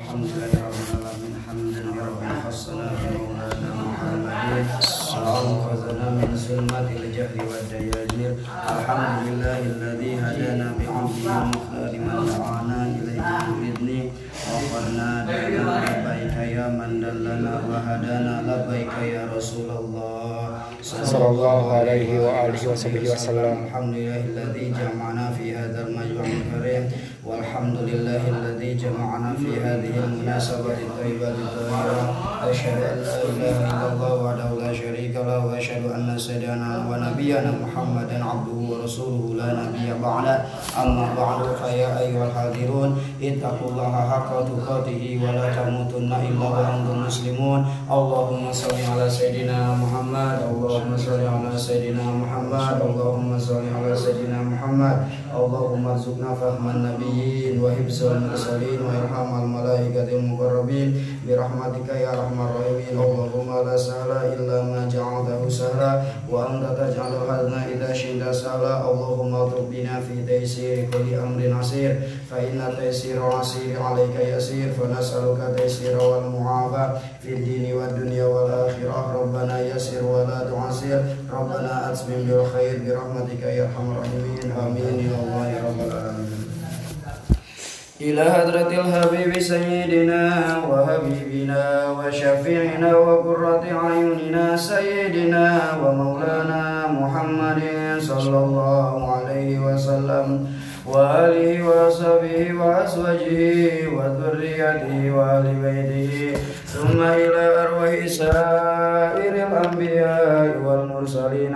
الحمد لله رب العالمين حمدا لربنا خصنا بمولانا محمد. وأنقذنا من ظلمات الجهل والدياجير الحمد لله الذي هدانا بعبده المختار دعانا إليه بإذنه. وقرنا دعنا لبيك يا من دلنا وهدانا لبيك يا رسول الله. صلى الله عليه وآله وصحبه وسلم. الحمد لله الذي جمعنا في هذا المجمع الكريم والحمد لله الذي جمعنا في هذه المناسبة الطيبة الطاهرة أشهد أن لا إله إلا الله وحده لا شريك وأشهد أن سيدنا ونبينا محمدا عبده ورسوله. لا نبي بعده أما بعد فيا أيها الحاضرون اتقوا الله حق تقاته ولا تموتن إلا وأنتم مسلمون. اللهم صل على سيدنا محمد اللهم صل على سيدنا محمد اللهم صل على سيدنا محمد. اللهم ارزقنا فهم النبيين وحفظ المرسلين وإلهام الملائكة المقربين. برحمتك يا أرحم الراحمين. اللهم لا سهل إلا ما جعلته سهلا وأنت تجعل الحزن إذا شئت سهلا اللهم اطلب بنا في تيسير كل أمر عسير فإن تيسير العسير عليك يسير فنسألك تيسير والمعافاة في الدين والدنيا والآخرة. ربنا يسر ولا تعسر. ربنا أتمم بالخير برحمتك يا أرحم الراحمين. آمين يا الله يا رب العالمين. إلى هدرة الحبيب سيدنا وحبيبنا وشفيعنا وقرة أعيننا سيدنا ومولانا محمد صلى الله عليه وسلم. وآله وصحبه وأزواجه وذريته وآل بيته ثم إلى أرواح سائر الأنبياء والمرسلين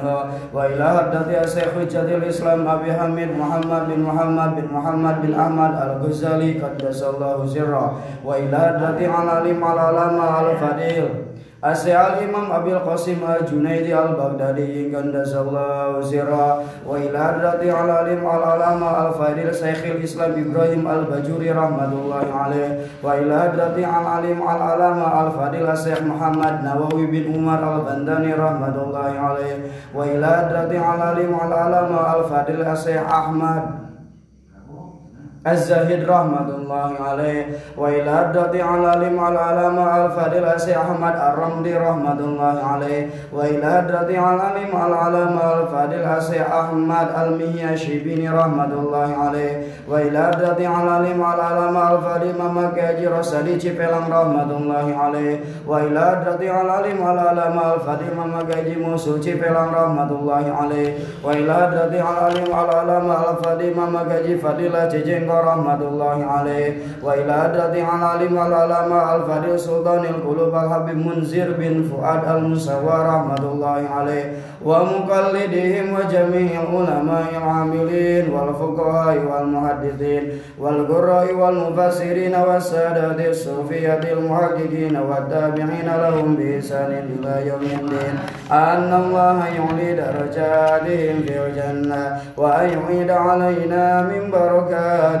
وإلى حضرة الشيخ حجة الإسلام أبي حميد محمد بن محمد بن محمد بن أحمد الغزالي قدس الله سره وإلى حضرة العليم العلامة الفضيل. Asyal Imam Abil Qasim Al-Junaidi Al-Baghdadi Gandasallahu sirra Wa ila hadrati al-alim al-alama al-fadil Syekhil Islam Ibrahim Al-Bajuri Rahmatullahi alaih Wa ila hadrati al-alim al-alama al-fadil Syekh Muhammad Nawawi bin Umar Al-Bandani Rahmatullahi alaih Wa ila hadrati al-alim al-alama al-fadil Syekh Ahmad الزهيد رحمة الله عليه وإلى الدعاء على لم على علامة الفاضل أحمد الرمدي رحمة الله عليه وإلى الدعاء على لم على علامة الفاضل أحمد المهياشي بن رحمة الله عليه وإلى الدعاء على لم على علامة الفاضل مكاجي رسالي جبلان رحمة الله عليه وإلى الدعاء على لم على علامة الفاضل مكاجي موسو جبلان رحمة الله عليه وإلى الدعاء على لم على علامة الفاضل مكاجي فضيلة جنگ الطيب الله عليه وإلى أدرة العلم والعلماء الفريق سلطان القلوب الحبيب منذر بن فؤاد المسوى رحمة الله عليه ومقلدهم وجميع العلماء العاملين والفقهاء والمحدثين والقراء والمفسرين والسادة الصوفية المحققين والتابعين لهم بإحسان إلى يوم الدين أن الله يعلي درجاتهم في الجنة وأن يعيد علينا من بركات anna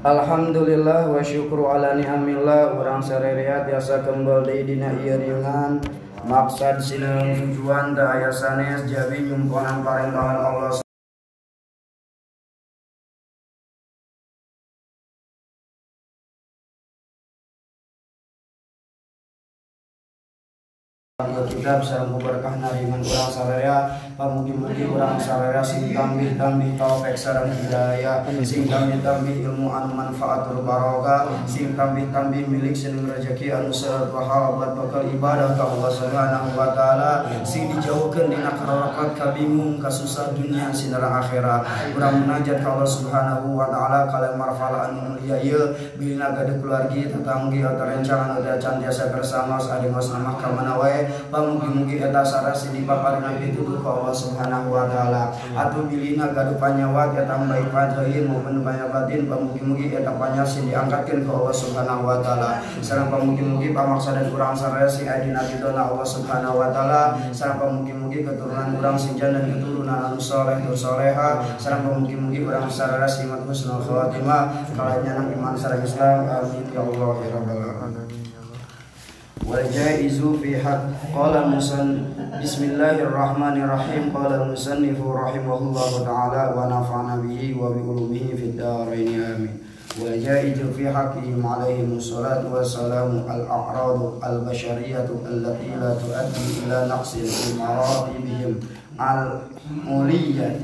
Alhamdulillah wa syukru ala ni'amillah. Orang sareriat yasa kembali dina iya Maksad sinang tujuan da ayasanes Jabi nyumponan parentangan Allah kitab sareng berkah nariman urang sararea pamugi-mugi urang sararea sing tambih-tambih taufik sareng hidayah sing tambih-tambih ilmu anu manfaatul barokah. Sing tambih-tambih milik sing rezeki anu seueur pahala bakal ibadah ka Allah Subhanahu wa taala. Sing dijauhkeun dina kararakat kabingung kasusah dunia sinara akhirat. Urang munajat ka Allah Subhanahu wa taala kalian marfala anu mulia ieu bilina gade keluargi tatanggi atau rencana ada cantiasa bersama saling mas nama kamana wae pamugi-mugi eta sarasi di paparingan pituduh ka Allah Subhanahu wa taala. Atuh bilina gaduh panyawa eta baik fadhain maupun banyak batin pamugi-mugi eta panyasi diangkatkeun ka Allah Subhanahu wa taala. Sareng pamugi-mugi pamaksadan urang sarasi aya dina ridona Allah Subhanahu wa taala. Sareng pamugi-mugi keturunan urang sing dan keturunan anu saleh tur saleha sareng pamugi-mugi urang sarasi iman husnul khawatimah kalanya iman sareng Islam. Amin. Ya Allah ya rabbal alamin والجائز في حق. قال المسن بسم الله الرحمن الرحيم. قال المصنف رحمه الله تعالى ونفعنا به وبعلومه في الدارين. آمين. والجائز في حقهم عليهم الصلاة والسلام الأعراض البشرية التي لا تؤدي إلى نقص في مراتبهم. العلية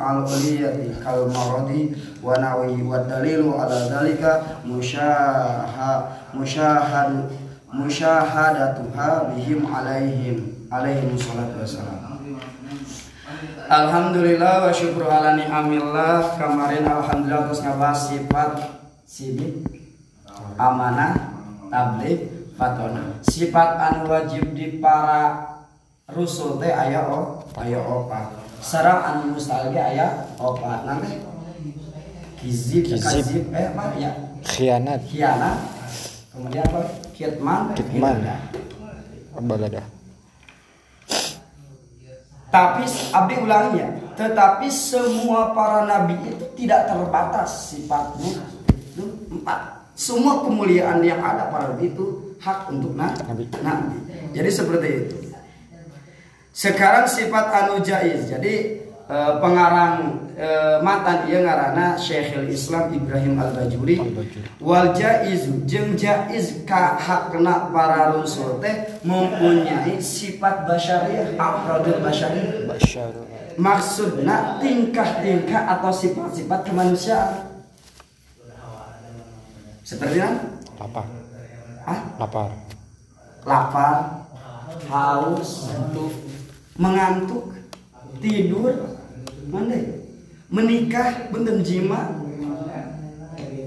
العلية كالمرض ونوي والدليل على ذلك مشاهد مشاهد musyahadatuha bihim alaihim alaihim salatu wassalam. Alhamdulillah wa syukur ala ni'amillah. Kemarin Alhamdulillah terus ngabas sifat sidik Amanah Tablik Fatona Sifat anu wajib di para Rusul teh ayah o Ayah opat Sarang anu mustalge ayah opat Nanti Kizib, kizib, eh apa ya? Khianat. Khianat. Kemudian apa? Kitman, Kitman. Baladah. Tapi abdi ulangi ya, tetapi semua para nabi itu tidak terbatas sifatnya itu empat. Semua kemuliaan yang ada pada nabi itu hak untuk na Nabi. nabi. Jadi seperti itu. Sekarang sifat anu jaiz. Jadi eh, pengarang eh, matan ieu ngaranna Syekhul Islam Ibrahim Al-Bajuri wal jaizu jeung jaiz ka hakna para rusul teh mempunyai sifat basyariah afrodul basyariah Bashar. maksudna tingkah-tingkah atau sifat-sifat kemanusiaan seperti apa? Lapar. Ah, Lapar. lapar, haus, mengantuk, tidur, mana? Menikah, benten jima.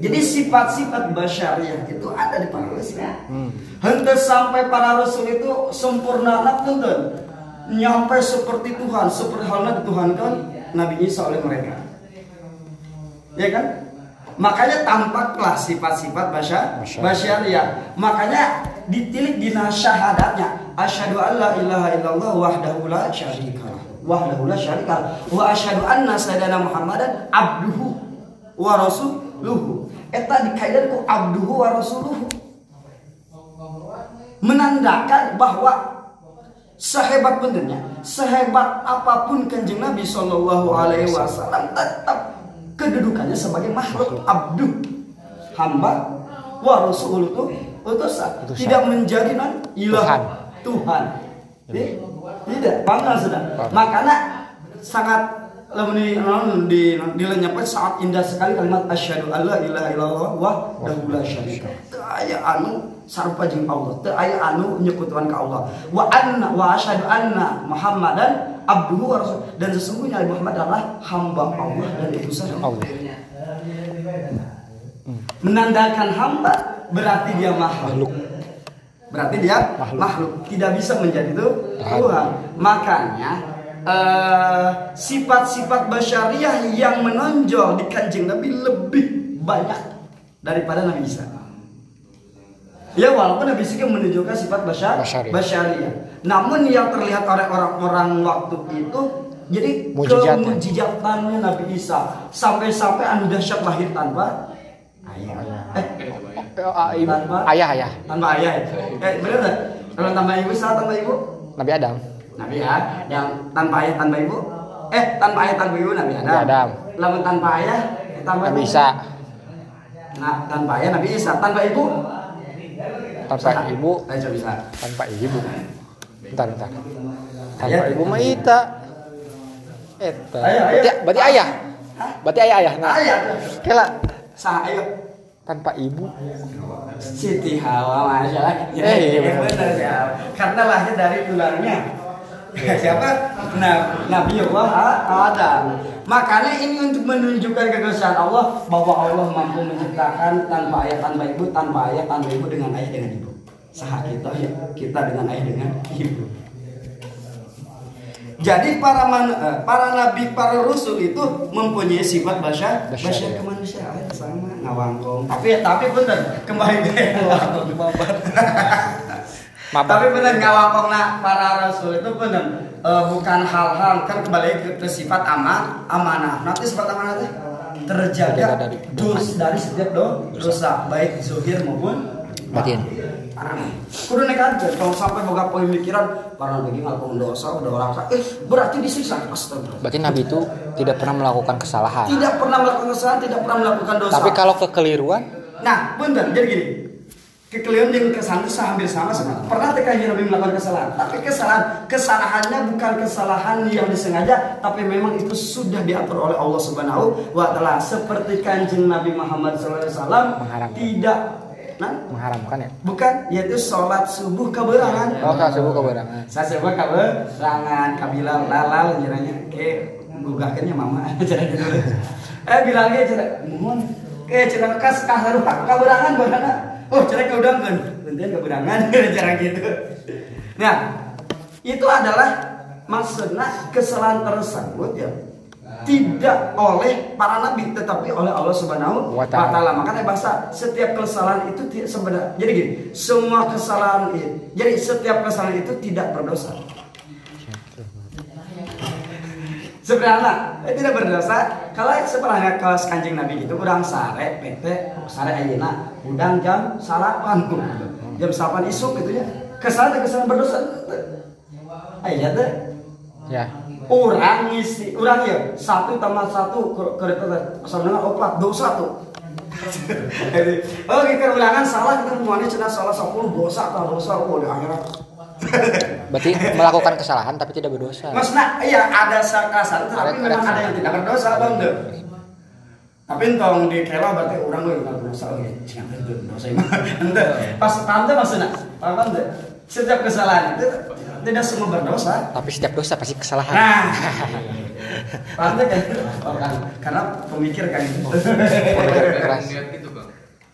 Jadi sifat-sifat basyariah itu ada di para rasul. Hente sampai para rasul itu sempurna punten. Nyampe seperti Tuhan, seperti halnya dituhankan Nabi Isa oleh mereka. Ya kan? Makanya tampaklah sifat-sifat basya, Basyariah. Makanya ditilik di syahadatnya. Asyhadu an la ilaha illallah wahdahu la syarika. Wahdahu la syarika. Wa asyhadu anna sayyidina Muhammadan abduhu wa rasuluhu. Eta dikaitkan ku abduhu wa rasuluhu. Menandakan bahwa sehebat benernya, sehebat apa pun kanjeng Nabi Shallallahu Alaihi Wasallam tetap kedudukannya sebagai makhluk abdu hamba wa rasul itu utusan tidak menjadi non ilah Tuhan. Tuhan Eh, tidak bangga sudah. Makanya sangat di non di dilenyapkan sangat indah sekali kalimat asyhadu alla ilaha illallah wa la syarika aya anu sarupa jeung Allah teu aya anu nyekutuan ka Allah. Wa anna wa asyhadu anna muhammadan abduhu wa rasul dan sesungguhnya Muhammad adalah hamba Allah dan utusan Allah. menandakan hamba berarti dia Makhluk. Berarti dia Makhluk. makhluk, tidak bisa menjadi itu Tuhan. Tuhan makanya eh, sifat-sifat basyariah yang menonjol di kanjeng Nabi lebih banyak daripada Nabi Isa ya walaupun Nabi Isa kan menunjukkan sifat basyar, Basyariah. basyariah namun yang terlihat oleh orang-orang waktu itu jadi Mujizatnya. kemujizatannya Nabi Isa sampai-sampai anu dahsyat lahir tanpa ayah eh Ibu. Tanpa- Ayah ayah. tanpa ayah ya? eh bener nggak kalau tanpa ibu salah tanpa ibu Nabi Adam. nabi ya yang tanpa ayah tanpa ibu eh tanpa ayah tanpa ibu nabi adam, Nabi Adam. lamun tanpa ayah tanpa Nabi. Isa. nah tanpa ayah nabi isa tanpa ibu Tanpa Saha? ibu. Ayo bisa. tanpa ibu bentar bentar tanpa Ayah. ibu mah ita eta Ayah, ayah. berarti, berarti ayah Hah? berarti ayah ayah nah Ayah. kela Ayo. tanpa ibu Siti Hawa masya Allah. Ya, Eh, iya, ya, benar. benar ya. Karena lahir dari tulangnya. Siapa? Nah, Nabi Allah Adam. Makanya ini untuk menunjukkan kekuasaan Allah bahwa Allah mampu menciptakan tanpa ayah tanpa ibu, tanpa ayah tanpa ibu dengan ayah dengan ibu. Sah kita ya, kita dengan ayah dengan ibu. Jadi para man, eh, para nabi, para rasul itu mempunyai sifat bahasa Bahasa, bahasa ya. kemanusiaan sama ngawangkong. Tapi tapi bener kembali ke ngawangkong Mabar. Tapi bener ngawangkong nah para rasul itu bener eh, bukan hal-hal kan kembali ke, ke sifat aman amanah. Nanti sifat amanah itu Terjaga terjaga dari dos dari setiap do, dosa baik zuhir maupun Batin. Parah. Kudu nekat kalau sampai boga pemikiran para nabi ngelakuin dosa udah orang eh berarti disiksa astagfirullah. berarti nabi itu tidak pernah melakukan kesalahan Tidak pernah melakukan kesalahan, tidak pernah melakukan dosa. tapi kalau kekeliruan Nah, bener, jadi gini. Kekeliruan yang kesalahan itu hampir sama sama. Pernah TKJ Nabi melakukan kesalahan, tapi kesalahan kesalahannya bukan kesalahan yang disengaja, tapi memang itu sudah diatur oleh Allah Subhanahu wa taala. Seperti Kanjeng Nabi Muhammad SAW tidak nah, mengharamkan ya? Bukan yaitu sholat subuh keberangan. oh kalau subuh keberangan. Saya sebut keberangan. Kabila lalal nyeranya ke gugahkannya mama. Cara gitu. Eh bilangnya cara mohon. Ke cara kas kasar kaberangan bagaimana? Oh cara keudangkan, bentar keberangan cara gitu. Nah itu adalah maksudnya kesalahan tersebut ya tidak oleh para nabi tetapi oleh Allah Subhanahu Wa ta'ala. taala. Makanya bahasa setiap kesalahan itu sebenarnya. Jadi gini, semua kesalahan i- jadi setiap kesalahan itu tidak berdosa. Sebenarnya eh, tidak berdosa. Kalau sebenarnya kalau kanjeng Nabi itu udang sare PT sare ayeuna udang jam salapan. Jam salapan isuk gitu ya. Kesalahan kesalahan berdosa. Teh ya orang ngisi orang ya satu tambah satu ke- kereta sama dengan opat dosa tuh Oke, keulangan salah kita semuanya cina salah 10 dosa atau dosa oh di akhirat. berarti melakukan kesalahan tapi tidak berdosa Maksudnya iya ada Ada- tapi memang ada yang tidak berdosa bang deh. Tapi entong di kela berarti orang nggak berdosa oke jangan itu dosa imah. Ente pas tante maksudnya paham deh. Setiap kesalahan itu tidak semua berdosa. tapi setiap dosa pasti kesalahan Nah, deh kan? Oh, kan. Karena pemikir kan. keras. niat gitu bang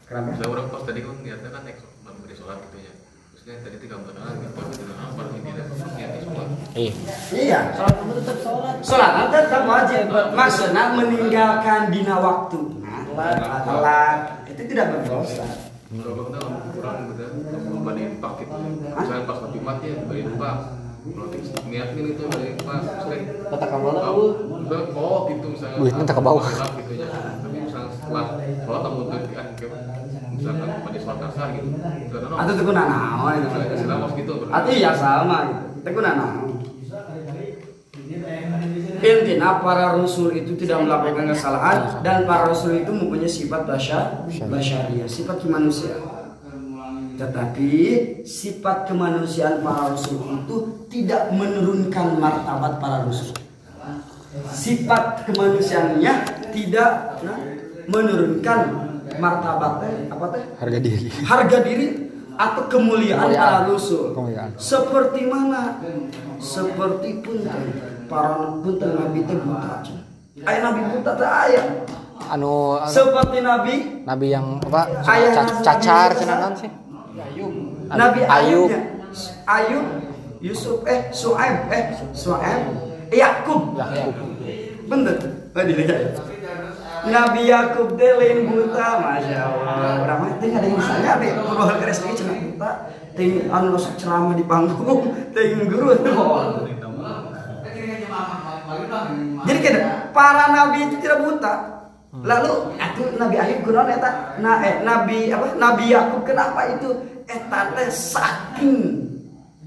Kenapa? saya orang pas tadi kan niatnya kan next memberi sholat gitu ya terusnya tadi tiga berenang gitu gitu apa ini tidak niatnya sholat iya Iya, sholat kamu tetap sholat. Sholat tetap wajib. Maksudnya meninggalkan dina waktu. Nah, telat itu tidak berdosa. kalau bang kurang gitu pak gitu misalnya pas mau jumat ya kalau niat ini tuh bandingin pak sering Kata kamu lah, tahu misalnya oh gitu misalnya Wih, ini tak ke bawah. sholat gitu ya tapi misalnya setelah sholat kamu tuh kan kayak misalkan pada sholat asar gitu Atau itu naon itu. misalnya mas gitu Atau iya sama. Itu naon. Intinya para rasul itu tidak melakukan kesalahan dan para rasul itu mempunyai sifat basya, basyariah, sifat kemanusiaan. Tetapi sifat kemanusiaan para rasul itu tidak menurunkan martabat para rasul. Sifat kemanusiaannya tidak nah, menurunkan martabatnya apa teh? harga diri harga diri atau kemuliaan Kemuliaan. para rasul. Kemuliaan. Seperti mana? Seperti pun para punten nabi teh buta. Cen. Aya nabi buta teh aya. anu anu, Seperti nabi nabi yang apa Ayah cacar cenah sih Nabi Ayub. Ayub, Ayub, Yusuf, eh Suaib, eh Suaib, Yakub, Yakub bener, oh, dilihat. Nabi Yakub teh lain buta, masya Allah. Orang mah teh ada yang saya deh, kalau keres lagi cina buta, teh anu sok ceramah di panggung, teh guru Jadi kan para nabi itu tidak buta. Lalu itu Nabi Ayub eta? Nah, eh, Nabi apa? Nabi Yakub kenapa itu eta teh saking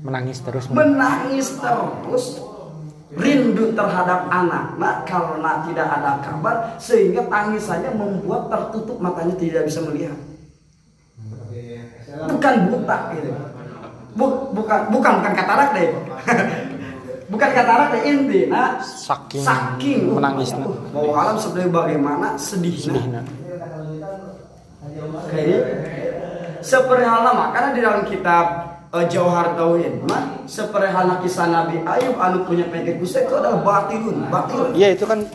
menangis terus menangis terus rindu terhadap anak nah, karena tidak ada kabar sehingga tangisannya membuat tertutup matanya tidak bisa melihat bukan buta gitu. Bu- bukan bukan bukan katarak deh. bukan katarak deh intinya Saking saking menangisna. Bahwa alam sebenarnya bagaimana sedihnya. sedihna Kayaknya seperti halnya makanya di dalam kitab eh, Jauhar Tauhid mah seperti halnya kisah Nabi Ayub anu punya penyakit kusta itu adalah batilun, batilun. iya itu kan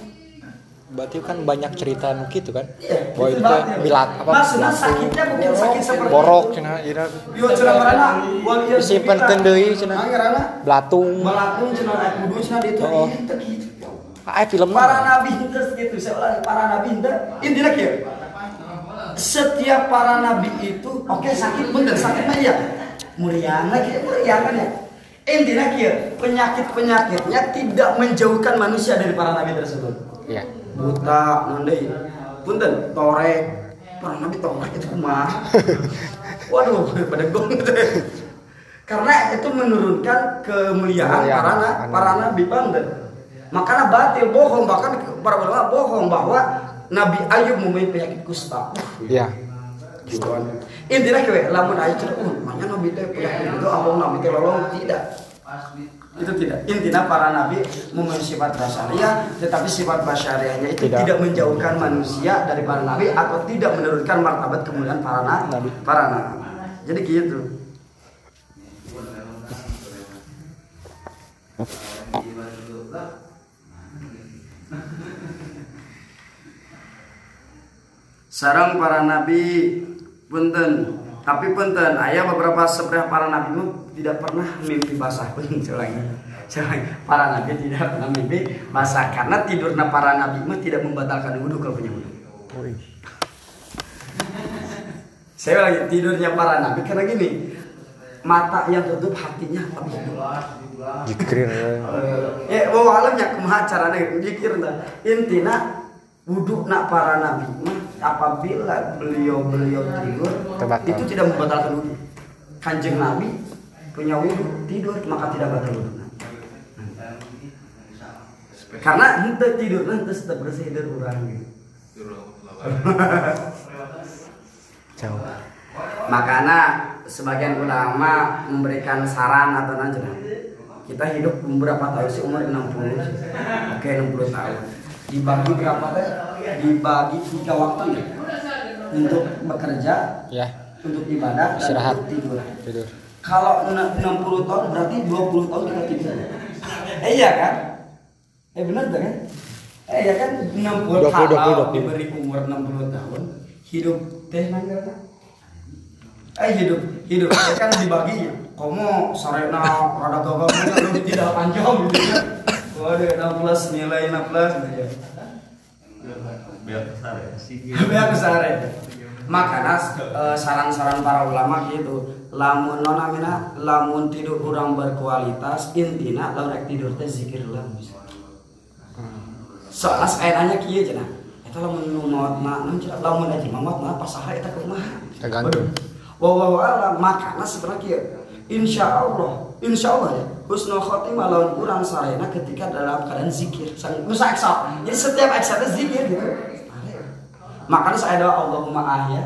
berarti kan banyak cerita nu gitu kan Iya, bahwa itu bilat apa Maksudnya sakitnya bukan sakit seperti borok cenah ira Yo cenah marana, deui cenah. Ngaranna belatung Balatung cenah aya kudu cenah di itu Oh. gitu. ah film Para nabi itu gitu, saya ulangi para nabi itu intinya kieu. Setiap para nabi itu oke sakit bener sakit mah iya. Muriana kieu muriana ya. Intinya kieu, penyakit-penyakitnya tidak menjauhkan manusia dari para nabi tersebut. iya buta nanti punten torek para nabi torek itu mah waduh pada gong karena itu menurunkan kemuliaan Kemuliaan. para na- para nabi banget makanya batil bohong bahkan para ulama bohong bahwa Nabi Ayub mempunyai penyakit kusta iya Gituan. Intinya kue, lamun aja cerita, uh, makanya nabi teh penyakit itu, abang nabi teh lolong tidak. Itu tidak. Intinya para nabi mempunyai sifat basyariah, tetapi sifat basyariahnya itu Tidak. tidak, menjauhkan manusia dari para nabi atau tidak menurunkan martabat kemuliaan para na- Nabi. Para nabi. Jadi gitu. Sarang para nabi punten. Tapi punten ayah beberapa seberapa para nabi tidak pernah mimpi basah. Pun lagi para nabi tidak pernah mimpi basah. Karena tidurnya para nabi tidak membatalkan wudhu kalau punya wudhu. Saya lagi tidurnya para nabi karena gini mata yang tutup hatinya lebih hidup jikir ya. Bahwa alamnya kumaha caranya jikir dah intina wudhu nak para nabi mah apabila beliau beliau tidur Terbatal. itu tidak membatalkan wudhu. Kanjeng nabi punya wudhu tidur maka tidak batal wudhu. Karena ente tidur nanti tetap bersih dari orang gitu. jauh Makanya sebagian ulama memberikan saran atau nanti kita hidup berapa tahun sih? Umur 60 oke 60 tahun dibagi berapa teh? Dibagi tiga waktu ya? Untuk bekerja ya. untuk ibadah Istirahat. tidur. Tidur. Kalau na- 60 tahun berarti 20 tahun kita tidur. Eh iya kan? Eh benar kan? Eh iya kan? 60 20, kalau 20. diberi umur 60 tahun hidup teh nangga eh hidup hidup eh kan dibagi kamu sarena rada gagal lu tidak panjang gitu ya waduh 16 nilai 16 gitu ya biar besar ya Biar besar ya. Makanya eh, saran-saran para ulama gitu. Lamun nona mina, lamun tidur kurang berkualitas, intina lamun rek tidur teh zikir lah. Soalnya saenanya kieu cenah. Eta lamun nu maot na cenah lamun aja mamat na pasaha eta kumaha. Tergantung. Wallahu a'lam makana sebenarnya kieu. Insya Allah, insya Allah ya. Husnul khotimah lawan kurang sarena ketika dalam keadaan zikir. Sang nusa eksa. Jadi setiap eksa itu zikir gitu. Makanya saya doa Allahumma ahya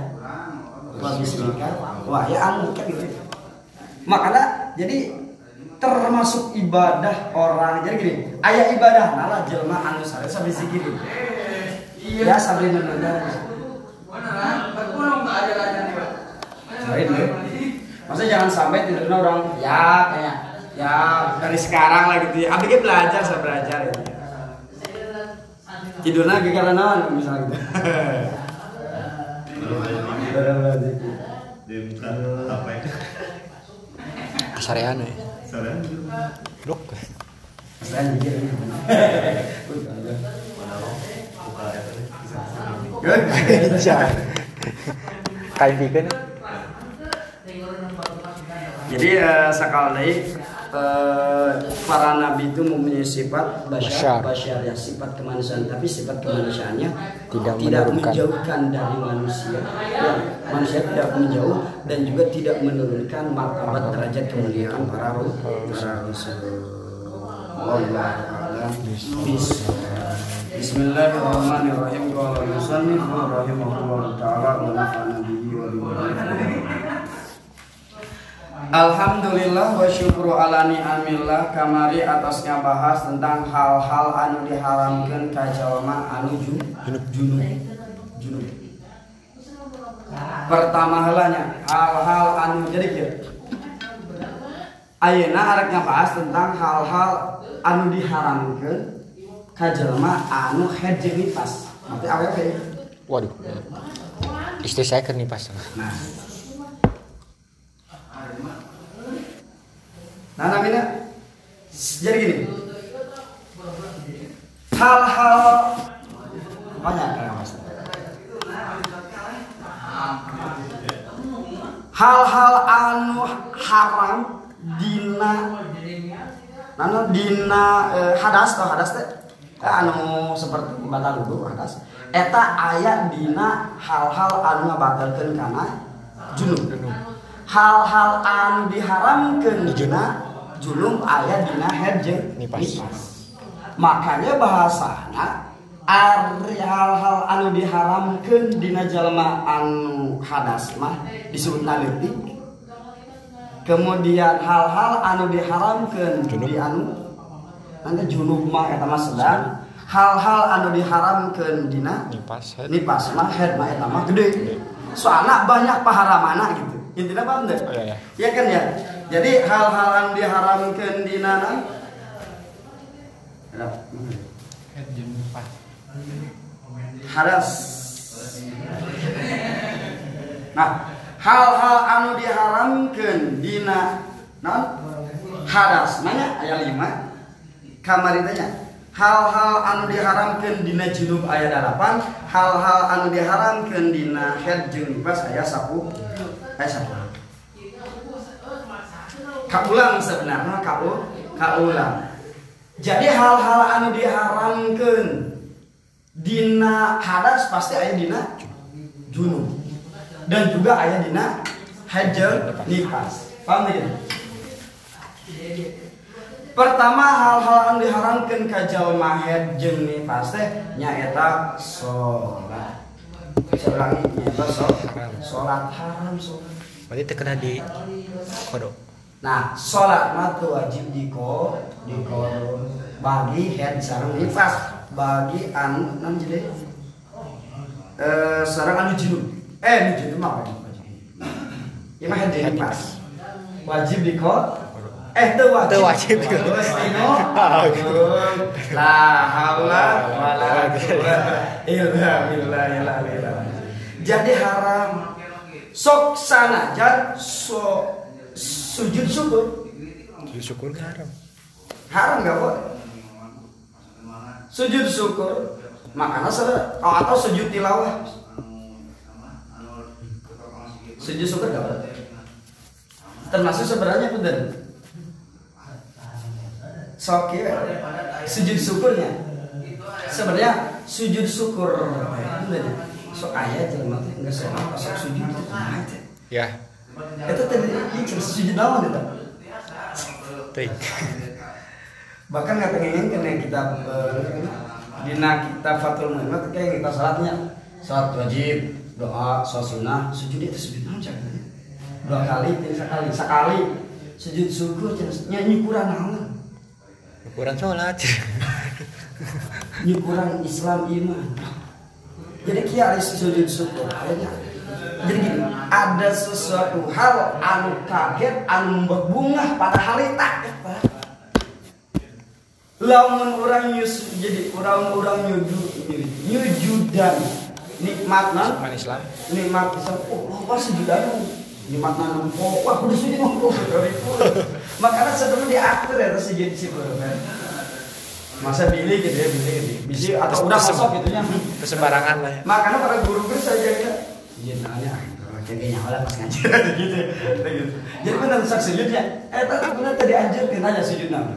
wa bismika wa ya amuka gitu. Makanya jadi termasuk ibadah orang jadi gini ayah ibadah nala jelma anu sare sampai zikir ya sampai menunda Sorry. Maksudnya jangan sampai tidurnya orang ya kayak ya dari sekarang lah gitu. ya. Dia belajar saya belajar gitu. Tidurnya lagi karena naon misalnya gitu. kasarean ya soalnya dok Saya mikir mana lo buka ya tadi bisa Good. kain bikin Jadi eh, sekali eh, para nabi itu mempunyai sifat Basyar. basyar, basyar ya sifat kemanusiaan, tapi sifat kemanusiaannya Tidak tidak menurunkan. menjauhkan dari manusia. Ya, manusia tidak menjauh dan juga tidak menurunkan martabat derajat kemuliaan para rasul. Wallahu a'lam. Bis- Bismillahirrahmanirrahim. Qala musannif rahimahullah taala wa nafa'ana bihi wa bi Alhamdulillah wa syukru ala ni'amillah kamari atasnya bahas tentang hal-hal anu diharamkan ka jalma anu junub junub junub pertama halanya hal-hal anu jadi kieu Ayeuna arek ngabahas tentang hal-hal anu diharamkan ka jalma anu haid jeung nifas. Mati awewe kayak Waduh. Istri saya nih pas. Nah. Nah, namanya jadi gini. Hal-hal banyak yang mas. Hal-hal anu haram dina nana dina eh, hadas atau hadas teh? Eh, anu seperti batal wudu hadas. Eta aya dina hal-hal anu ngabatalkeun kana junub hal-hal anu diharamkeun dina junub aya dina jeung Nifas. makanya bahasana ari hal-hal anu diharamkeun dina jalma anu hadas mah disebutna leutik kemudian hal-hal anu diharamkeun di anu nanti junub mah eta mah sedang. Hal-hal anu diharamkeun dina Nipas. nipas mah head mah eta mah gede. Soalnya banyak paharamana gitu intinya paham deh. Oh, iya, iya. ya kan ya? Jadi hal-hal yang diharamkan di nana? Hadas nah hal-hal anu diharamkan dina non? Hadas mana ayat lima. Kamar ditanya hal-hal anu diharamkan dina junub ayat 8 hal-hal anu diharamkan dina head jeung nifas ayat 10 ayat 10 kaulang sebenarnya kau kaulang jadi hal-hal anu diharamkan dina hadas pasti ayat dina junub. Dan juga ayat dina hajar nifas. Paham tidak? Pertama hal-hal anu diharamkan ka jalma haid jeung nifas teh nyaeta salat Salat haram salat Berarti terkena di kodok. Nah, sholat mah tuh wajib diko diko bagi head sareng nifas bagi anu nam jadi eh sareng anu junub. Eh anu junub mah wajib wajib. Ya mah head nifas. Wajib diko Eh tuh wajib. Teu wajib. Terus dino. La haula wala quwwata illa billah. Jadi haram. Sok sana jan so sujud syukur. Sujud syukur haram. haram nggak boleh. Sujud syukur. Makanya saudara oh, atau sujud tilawah sujud syukur nggak boleh. Termasuk sebenarnya bener. Sok ya sujud syukurnya sebenarnya sujud syukur. Sok ayat jelema teh nggak sholat pas sok sujud itu kumaha teh Ya. itu tadi ini sujud naon itu Ting. bahkan nggak pengen kena kita eh, dina kita fatul mu'minat kayak kita salatnya. Salat wajib doa salat sunnah sujud itu sujud naon caranya dua kali tiga sekali sekali. Sujud syukur nyanyi kurang naon Ukuran sholat. nyukuran Islam iman. Jadi kia ada sujud syukur akhirnya. Jadi gini ada sesuatu hal anu kaget anu berbunga pada hari tak eta. lamun orang nyus jadi orang-orang nyuju nyujudan nikmat nan Iman Islam. nikmat bisa oh apa sujudan nikmat nan oh wah kudu sujud oh makanya sebelum diatur ya sujud sih kan masa pilih gitu ya pilih gitu. Bisa atau udah masuk gitu nya Kesembarangan lah ya. makanya para guru-guru saya jaga iya nanya kayaknya nyala pas ngajar. Gitu gitu. Jadi benar sak sujudnya eh tadi benar tadi anjir nanya sujud nabi.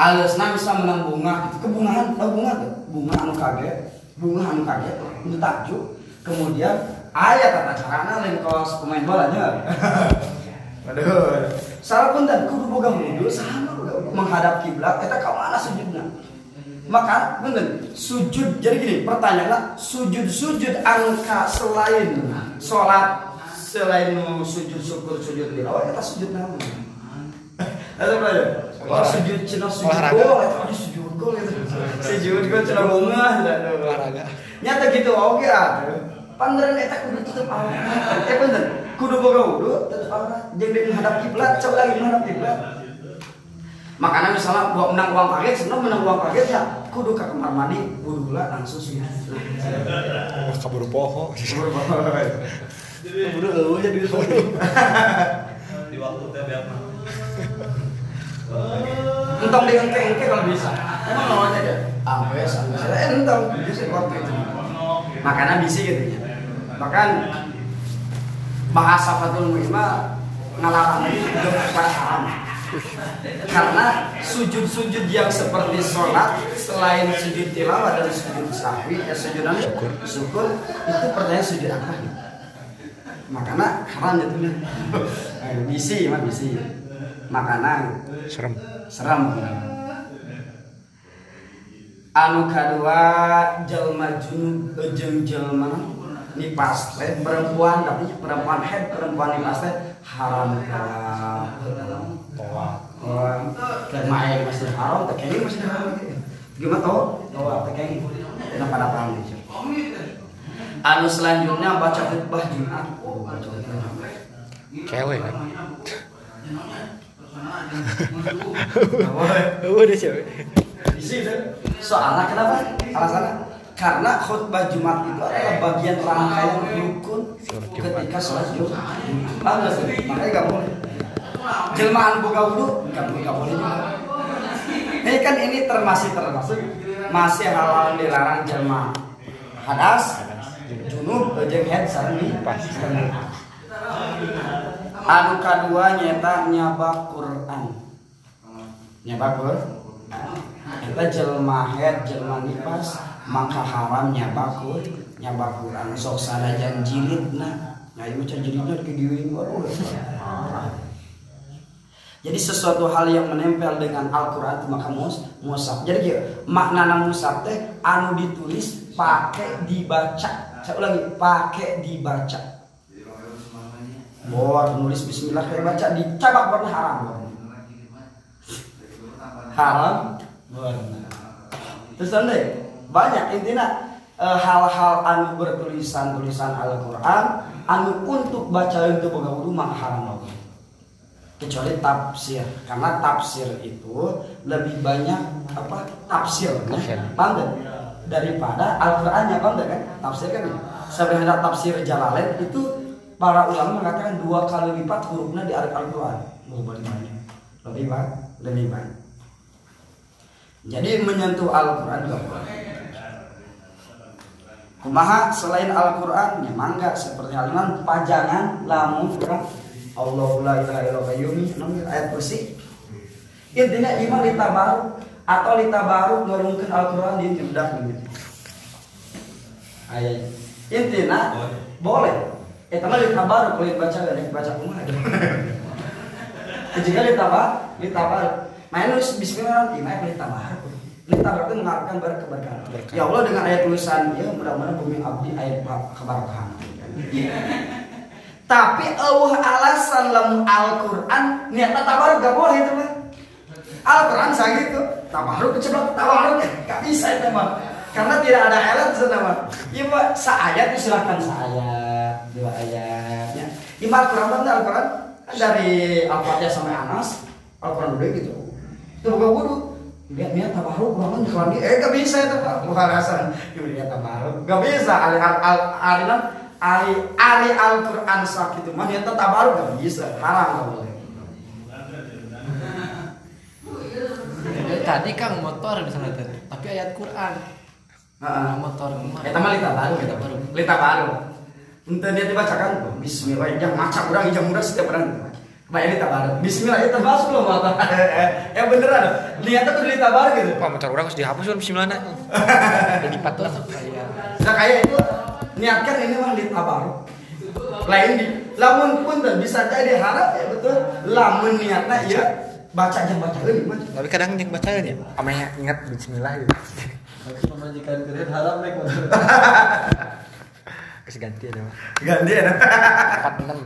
Alasna bisa menang bunga. Gitu. kebungaan tahu bunga tuh. Bunga anu kaget bunga anu kaget itu takjub. Kemudian ayat tata carana lain kelas pemain bolanya. Waduh, salah pun dan kudu boga mundur sama menghadap kiblat eta ka mana sujudna. Maka bener sujud jadi gini pertanyaannya sujud sujud anu ka selain salat selain sujud syukur sujud tilawah kita sujud nama. Ada apa ya Wah, sujud cina sujud gol itu sujud gol itu sujud gol cina bunga Olahraga. nyata gitu oke ah. Pandaran eta kudu tutup aurat. Eh bener kudu boga wudu tutup aurat. Jeung di menghadap kiblat coba lagi menghadap kiblat makanya misalnya buat menang uang paket sebenarnya menang uang paket ya kudu ke kamar mandi wudu lah langsung sih Wah, kabur poho. Buru eueuh jadi Di waktu teh biar mah. Entong dengan kengke kalau bisa. Emang lawannya ada ampes, ampes. Eh entong bisa waktu itu. Makanya bisa gitu ya. Bahkan bahasa Fatul Mu'imah ngalarang itu haram. Karena sujud-sujud yang seperti sholat selain sujud tilawah dan sujud sahwi ya sujudan syukur, syukur itu pertanyaan sujud apa? Makanya haram jatuhnya. Eh, Bisi mah bisi. Makanya Serem. seram anu kadua jelma junub jeung jelma nipas teh perempuan tapi perempuan head perempuan nipas haram Tawaf. tawaf. Dan main masih haram kayaknya masih haram. Gimana tau tawaf teh kayaknya tidak pada paham gitu anu selanjutnya baca khutbah Jumat. Oh, baca khutbah Jumat. Kewe kan. Oh, dia cewek. Soalnya kenapa? Alasannya karena khutbah Jumat itu adalah bagian rangkaian rukun ketika sholat Jumat. Sih, makanya gak boleh. Jelmaan buka wudhu gak boleh, gak boleh juga. Ini kan ini termasuk termasuk masih hal dilarang jelma hadas, junub, jeung head Pas. Anu kadua nyeta nyabak Quran. Nyabak Quran. Kita jelma head, jelma nipas, maka haram nyabak Quran. Nyabak Quran sok sanajan jilidna. Nah, ieu can. Jadi sesuatu hal yang menempel dengan Al-Quran itu maka mus, musaf. Jadi gitu, makna musaf teh anu ditulis pakai dibaca. Saya ulangi, pakai dibaca. Bahwa nulis bismillah kayak baca dicabak warna haram. Haram warna. Terus nanti banyak intinya eh, hal-hal anu bertulisan tulisan Al-Quran anu untuk baca itu boga maka haram loh. Kecuali tafsir karena tafsir itu lebih banyak apa tafsir Tafsir. pandai daripada Al-Qur'annya pandai kan? Tafsir kan sebenarnya tafsir Jalalain itu para ulama mengatakan dua kali lipat hurufnya di Al-Quran. Lebih banyak. Lebih banyak. Lebih banyak. Jadi menyentuh Al-Quran juga boleh Kumaha? Selain Al-Quran ya mangga seperti haliman pajangan lamun kan Allahu la ilaha illa qayyumi namun ayat kursi intinya iman litabaru atau litabaru ngurungkeun Al-Quran di budak gitu ayat. Intinya boleh. Eta mah litabaru kulit baca dan baca kumaha jika litabar litabar main nulis bismillah iman litabaru litabar itu mengharapkan ber keberkahan Berkah. ya Allah dengan ayat tulisan ya mudah-mudahan bumi abdi ayat keberkahan. Tapi Allah alasan lamun Al-Quran niatnya tabaruk gak boleh itu mah Al-Quran segitu tabaruk keceblok tabaruk. Gak bisa itu mah karena tidak ada ayat di sana mah iya mah seayat itu silahkan seayat dua ayatnya mah Al-Quran Al-Quran. Dari Al-Fatihah sampai Anas Al-Quran udah gitu. Itu bukan wudhu dia niat tabaruk bangun kalau dia eh gak bisa itu pak bukan alasan dia niat tabaruk gak bisa ali al al alinan ali ali al Quran sak itu mah niat tabaruk gak bisa haram gak boleh Jadi tadi Kang motor di sana tadi, tapi ayat Quran. Heeh. motor kumaha? Eta mah lita baru, Lita baru. Lita baru. Ente dia dibacakan Bismillah, yang macam orang yang muda setiap orang. Banyak lita baru. Bismillah itu masuk loh mata. Ya beneran. Niatnya tuh lita baru gitu. Wah, motor orang harus dihapus kan bismillahna. Jadi patut Nah kayak itu niatkan ini mah lita baru. Lain di lamun pun tuh bisa jadi harap ya betul. Lamun niatnya ya baca aja baca lagi. Tapi kadang yang bacaan ya, amanya ingat bismillah gitu. pemajikan keren harap naik motor. Terus ganti ada mah. gantian Empat enam.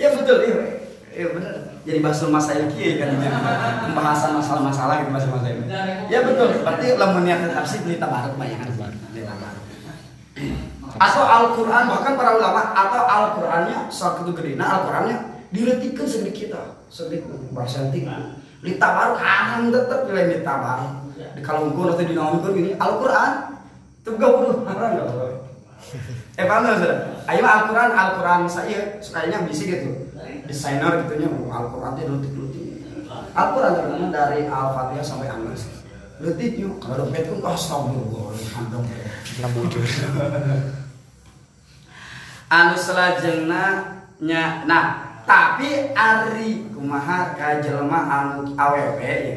Ya betul iya. Iya benar. Jadi bahas masalah kia kan ini pembahasan masalah-masalah gitu bahasa masalah ini ya betul. Berarti lamun niat tafsir ini kan Ini tabaruk. atau Al-Quran bahkan para ulama atau Al-Qurannya saat itu gede. Nah Al-Qurannya diletikkan sedikit kita sedikit persentik di tabaruk haram tetap nilai di tabaruk. Di kalau engkau nanti dinaunkan ini Al-Quran itu gak gak boleh eh paham saudara? Ayo Al-Quran, Al-Quran saya sukanya bisi gitu. Desainer gitu nya Al-Quran itu letik-letik Al-Quran terutama dari Al-Fatihah sampai An-Nas. Letik yuk. Kalau dompet pun kau astagfirullah Enam bujur. anu selajengna nya nah tapi ari kumaha ka jelema anu awewe ya.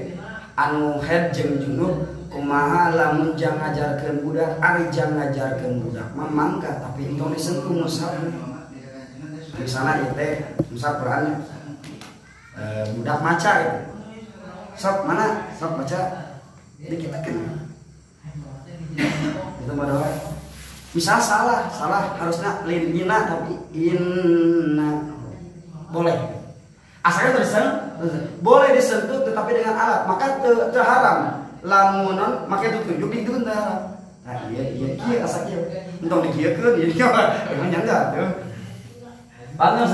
Anu head jeung junub kumaha lamun jang ngajarkeun budak ari jang ngajarkeun budak. Mah tapi itu disentuh musab misalnya ieu teh musab Quran. Eh, budak maca itu sok mana? Sok baca. Dikit kan. Itu mah misal salah salah harusnya lin ina tapi inna. Boleh. Asalnya tulisan boleh disentuh tetapi dengan alat. Maka te, te haram lamunan maka itu tunjuk di itu nah iya iya iya asal iya entong dikieukeun ieu iya emang nyangga tuh Paham?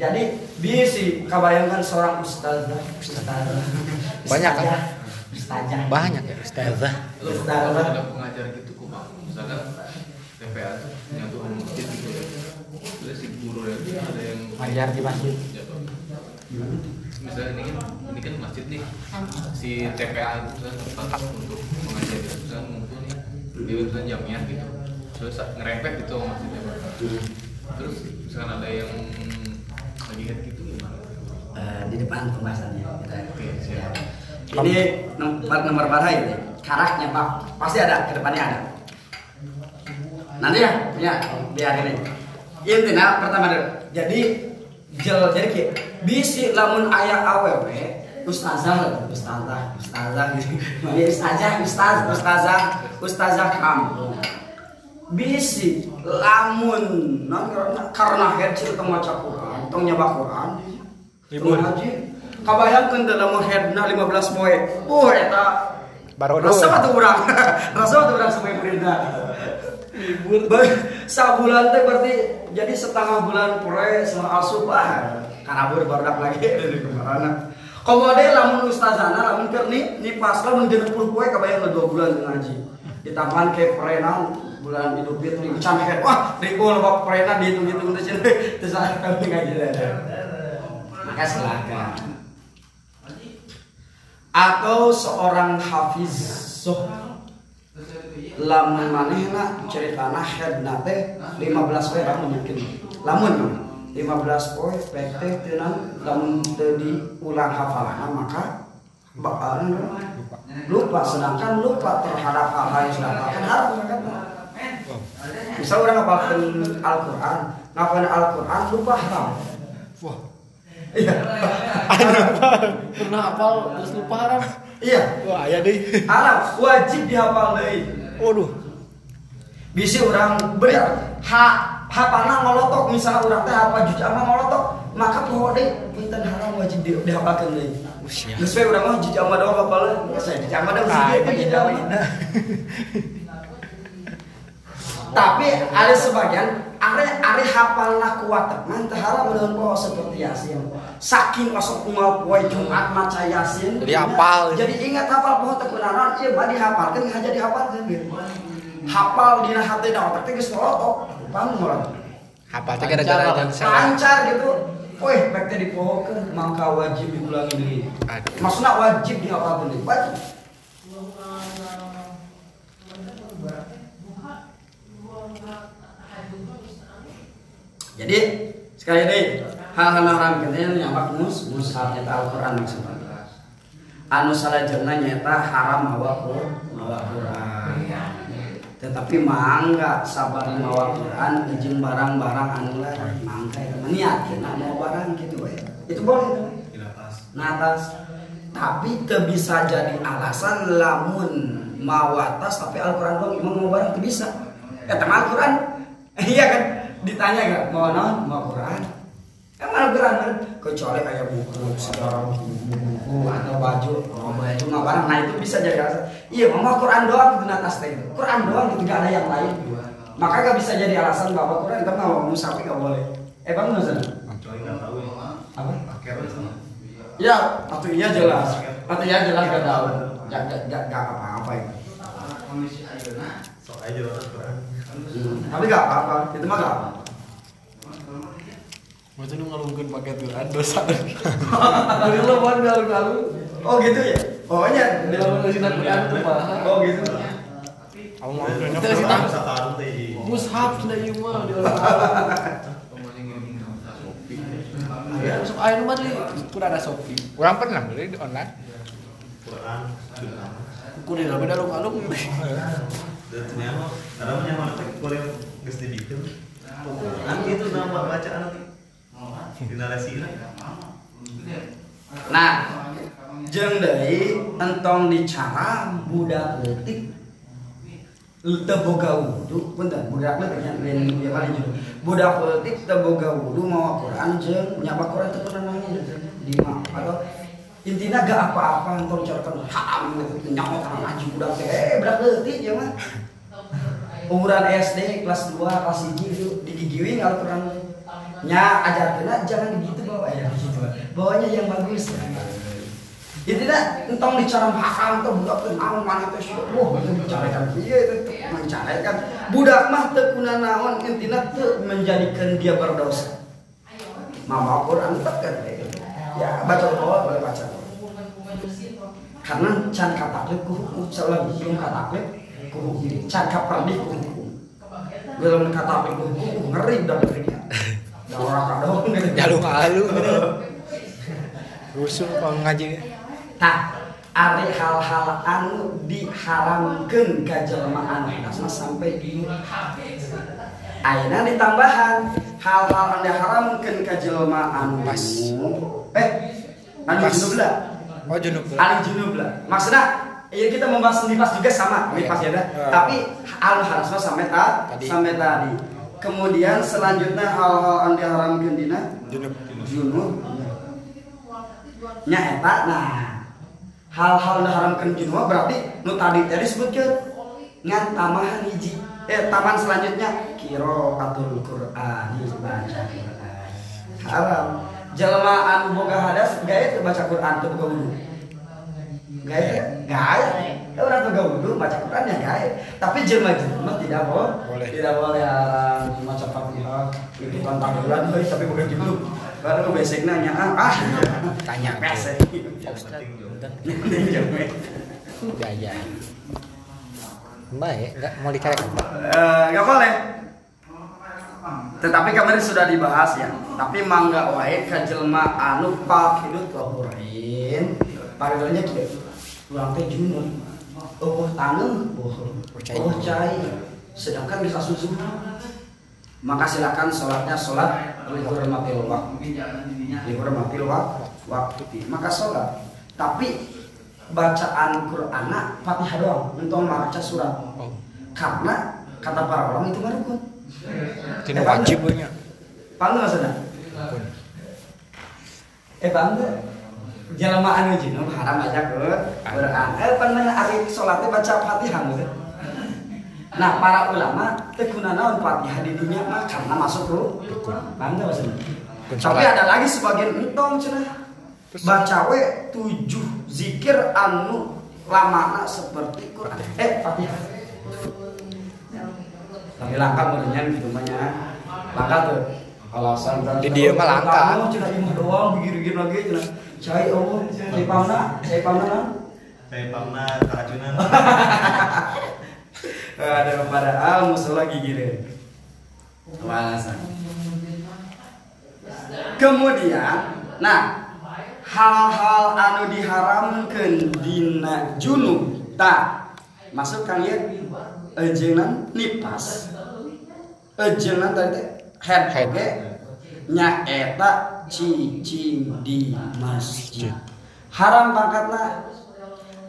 Jadi bisi kabayangkan seorang ustazah, ustazah, Banyak, kan? ustazah, Banyak ya ustazah. Ustazah. ada pengajar gitu kumah misalkan TPA tuh nyatu masjid gitu ya. Terus si guru ya ada yang Ngajar di masjid. Misalnya ini kan ini kan masjid nih si TPA itu misalnya tempat untuk mengajar gitu misalnya ngumpul nih dia misalnya jamiah gitu terus ngerempet gitu sama masjidnya terus misalkan ada yang lagi head gitu gimana Eh, di depan pembahasannya kita. oke siap Ini nomor nomor berapa ini? Karaknya pak pasti ada ke depannya ada. Nanti ya punya biar ini. Intinya pertama dulu. Jadi jel jadi ki bisi lamun ayah awewe ustazah ustazah ustazah gitu. Ini ustazah ustaz ustazah ustazah kamu. Bisi lamun non karena head tong maca Quran, tong nyawa Quran. Tong haji. Kabayangkeun dalam headna 15 poe. Boh eta Barodo. Rasa tuh urang. Rasa tuh urang sampai berita. Libur. Sabulan teh berarti jadi setengah bulan pure sama asubah. Karabur barudak lagi dari kemarin. Komode lamun ustazana lamun keur ni ni pas lamun 60 poe kabayang dua bulan ngaji. Ditambahan ke perenan bulan Idul Fitri can head. Wah, ribu loba perenan dihitung-hitung teh cenah. Terus kami ngaji Maka silakan atau seorang hafiz soh lamun manehna ceritana headna teh 15 poe lamun mungkin. Lamun mah 15 poe pek teh tenan lamun teu diulang hafalanna maka bakalan lupa sedangkan lupa terhadap hal-hal yang sudah kan harus misal orang ngapalkeun Al-Qur'an ngapalkeun Al-Qur'an lupa haram. Wah. Iya. Pernah hafal terus lupa haram. iya. Wah, aya deh. Arab wajib dihafal deui. Waduh. Bisi orang bener ha hafalna ngolotok misalnya orang teh hafal juz amma ngolotok maka poho deui punten haram wajib di, dihafalkeun deui. Geus we urang mah juz amma doang geus saya juz amma doang Ah, sih itu juz beda amma. Tapi ada sebagian are are hafalna kuat man teh haram mun poho seperti yasin. Saking masuk umal poe Jumat maca yasin. Jadi hafal. Jadi ingat hafal poho kunaon ieu mah dihafalkeun ngaja dihafalkeun. Hafal dina hati da otak teh geus ngolotok. Paham? Apa teh gara-gara. Lancar gitu. Weh, baik teh dipohokeun maka wajib diulangi deui. Aduh. Maksudna wajib dihafalkeun deui. Wajib. Jadi sekali lagi hal-hal haram kita nyamak mus mushaf nyata Al-Qur'an maksudnya. Anu salajengna nyata haram mawa Qur'an, mawa Qur'an. Tetapi mangga sabar mawa Quran izin barang-barang anu lain mangga ya niatkeun mau barang gitu we. Itu boleh. Nah atas tapi bisa jadi alasan lamun mawa atas tapi Al-Qur'an doang imam mau barang teu bisa. Mah Al-Qur'an iya kan ditanya gak mau non mau Quran? Kan mana Quran kan? Kecuali kayak buku sejarah buku atau baju mau baju nggak barang. Nah itu bisa jadi alasan. Iya mau Quran doang gitu atas teh Quran doang gitu nggak ada yang lain. Maka gak bisa jadi alasan bahwa Quran nggak mau musafir nggak boleh. Eh bang tahu ya. apa? Ya atau iya jelas. Atau iya jelas gak tahu. Gak gak gak, gak apa-apa ya Sok aja orang Quran. Hmm, tapi gak apa-apa itu mah gak apa-apa Masa lu ngalungkeun pakai Quran dosa. Dari lu buat ngalung-ngalung. oh gitu ya pokoknya Bila lu ngasih Quran tuh mah. oh gitu Aku mau teh. Mushaf na ieu mah di. Ya, sok aya nu mah Quran ada Shopee. Kurang pernah beli di online. Quran. Sunnah. Kudu da beda alung-alung. Dan ternyata ada yang mana teh kuliah geus dibikin. Nanti itu nama bacaan nanti. Nah jeung deui entong dicara budak leutik. Teu boga wudu punten budak leutik nya lain ya kali jeung budak leutik teu boga wudu mawa Quran jeung nyapa Quran teu pernah nanya di mah atau intinya gak apa-apa entong carakan haram gitu nyawa tanah ngaji budak teh eh budak leutik ya mah umuran SD kelas 2 kelas 1 itu digigiwin kalau Quran nya ajarkeun jangan gitu bawa ya bawanya yang bagus Intinya entong dicara haram tuh budak teu naon mana teh sih wah itu bicarakan iya itu teu mencarakan budak mah teu kuna naon intina teu menjadikan dia berdosa. Mama Quran teh kan ya baca doa boleh baca karena can kataklek ku hukum seolah belum kataklek ku hukum can kapardih ku hukum belum kataklek ku hukum ngeri udah ngeri. Dia Dah orang kadang Jalung-alung gitu. Rusuh kalau ngaji. Tah, ari hal-hal anu diharamkeun ka jelema anu hadasna sampai di Ayeuna ditambahan hal-hal anu diharamkeun ka jelema anu Pas. eh anu Pas. junub lah. Oh junub. Anu junub lah. Maksudnya ya kita membahas nifas juga sama, nifas ya dah. Ya. Tapi anu harusnya sampai ta, Tadi. sampai tadi. Kemudian selanjutnya hal-hal anu diharamkeun dina Junub. junub nya eta nah hal-hal nu haramkeun junub berarti nu tadi tadi disebutkeun ngan tamahan hiji eh taman selanjutnya qiraatul qur'an baca Quran. Haram jelema anu boga hadas. Gaya teu baca Quran teu boga wudu gaya gaya. Ya orang boga wudu baca Quran ya gaya. Tapi jelema jelema tidak boleh. tidak boleh haram baca Fatihah itu tantang bulan tapi boga junub baru besek nanya ah ah. Tanya. besek Jaya. Baik, enggak mau dikarek apa? Eh, nggak boleh. Tetapi kemarin sudah dibahas ya. Tapi mangga wae ka jelema anu pak hidup laporin. Panggilannya kieu. Urang teh junub. Oh, taneuh, oh, oh, cai. Sedangkan bisa susu. Maka silakan sholatnya sholat lihurmatil waktu. Lihurmatil wak- waktu. Maka sholat. Tapi bacaan Quran Fatihah doang, entong baca surat Oh. karena kata para orang itu mah rukun. Tidak wajib punya. Pangga maksudnya? Rukun. Eh bangga. Jelema anu junub haram aja ke Quran. Eh pernah ari salatnya baca Fatihah gitu. Nah, para ulama teu guna naon Fatihah di dunia mah karena masuk rukun. Bangga maksudnya. Rukun Tapi ada lagi sebagian entong cenah. Baca we tujuh zikir anu lamana seperti Quran. Eh Fatihah. Tapi langka menurutnya gitu banyak. Langka tuh. Alasan Di dia mah langka. Kamu cina imah doang, gigir-gigir lagi cina. Cai oh, cai pamna, cai pamna. Saya pamna keracunan. Ada pada al musola gigirin. Alasan. Kemudian, nah hal-hal anu diharamkan dina junub tak masuk kang ya ejengan nipas ejengan tadi head Head. oge nya eta cicing di masjid haram pangkatna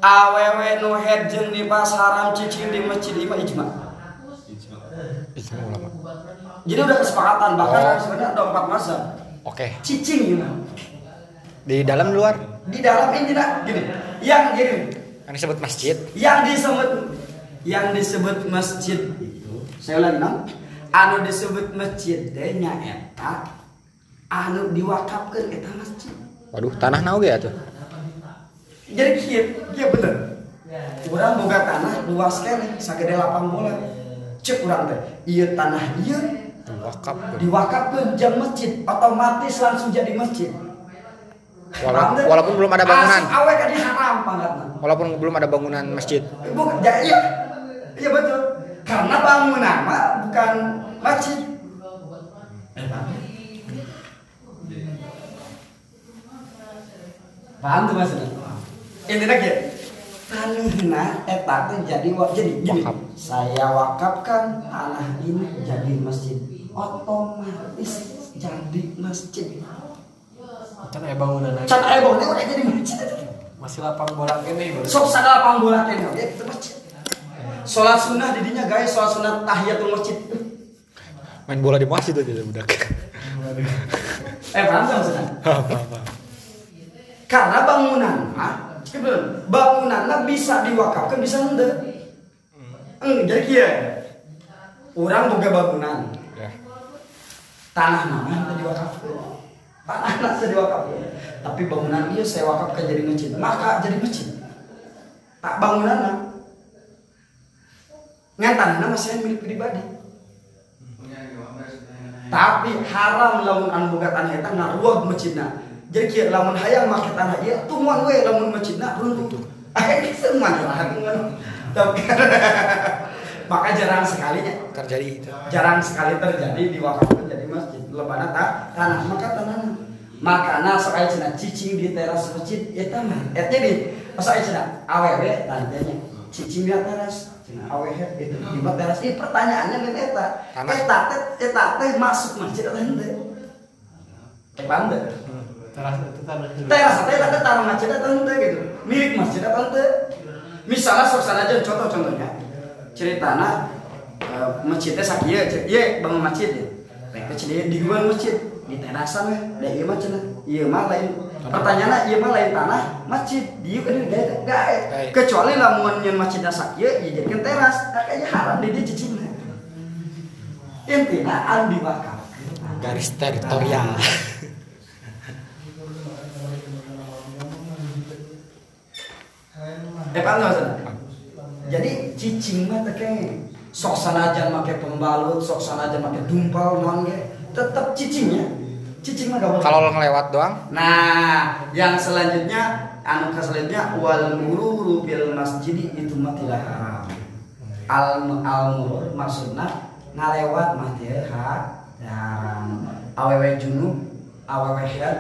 awewe nu head jeung nipas haram cicing di masjid ima ijma Ijma ulama. Jadi udah kesepakatan bahkan Oh. sebenarnya ada empat mazhab. Oke. Cicing gitu. Di dalam luar Di dalam ini tidak gini. Yang gini, yang disebut masjid. yang disebut yang disebut masjid itu saya ulangi nang anu disebut masjid teh nya eta anu diwakafkeun eta masjid. Waduh, tanah naon ge atuh? Jadi kieu, kieu bener. Urang boga tanah luas kene sagede lapang bola. Cek urang teh, ieu tanah ieu Wakaf. diwakafkeun jam masjid otomatis langsung jadi masjid. Wala- walaupun belum ada bangunan. Asal awe kan haram panggatna. Walaupun belum ada bangunan masjid. Bukan, ya, iya, iya betul. Karena bangunan mah bukan masjid. Eh, paham? Tuh maksudnya? Intinya gitu. Tanahna eta teh jadi jadi gini. Wakaf. Saya wakafkan tanah ini jadi masjid. Otomatis jadi masjid. Kan aya bangunan lagi. Can aya bangunan udah jadi masjid. Masih lapang bola kene baru. Sok sadar lapang bola kene ya itu masjid. Sholat sunnah didinya guys, sholat sunnah tahiyatul masjid. Main bola di masjid aja budak. Eh paham nggak maksudnya? Apa-apa. Karena bangunan, ah, bangunan bisa diwakafkan bisa ende. Eng, jadi kia, orang boga bangunan, Ya. tanah itu diwakafkan, tanah nama itu diwakafkan. Tapi bangunan dia saya wakafkan jadi masjid, maka jadi masjid. Tak bangunan ngan tanah saya milik pribadi. Tapi haram lamun anu boga tanah eta ngaruah masjidna. Jadi kieu lamun hayang make tanah ieu tumuan we lamun masjidna runtuh. Itu mah lah Tapi maka jarang sekali ya, Terjadi jarang sekali terjadi jadi masjid. Lebana ta tanah maka tanah. Makana sok aya cenah cicing di teras masjid eta mah. Eta di pas aya cenah awewe tantenya cicing di teras cenah awewe itu di teras. Ini pertanyaannya kan eta. Eta teh eta teh masuk masjid atau henteu? Kayak banda. Teras itu tanah. Teras teh eta teh tanah masjid atau henteu gitu. Milik masjid atau henteu? Misalnya sok sanajan contoh-contohnya. Ceritana eh, masjidnya sakieu, ieu bangun masjid ya. Rek teh di luar masjid, di terasan da ieu mah cenah. Ieu mah lain pertanyaannya ieu mah lain tanah masjid, di ieu kan gae gae. Kecuali lamun nyeun masjidna sakieu, ieu jadikan teras, nah, kayaknya haram di dieu cicingna. Intina anu diwakaf. Garis teritorial. Eh paham nggak? Jadi cicing mah teh keng sok sanajan make pembalut, sok sanajan make dumpal naon ge, tetep cicingnya. Cicing mah. Kalau lo ngelewat doang, Nah, yang selanjutnya anu selanjutnya wal mururu bil masjid itu mah tidak haram. Al al murur maksudna ngalewat mah teu ha haram. Awewe junub, awewe haid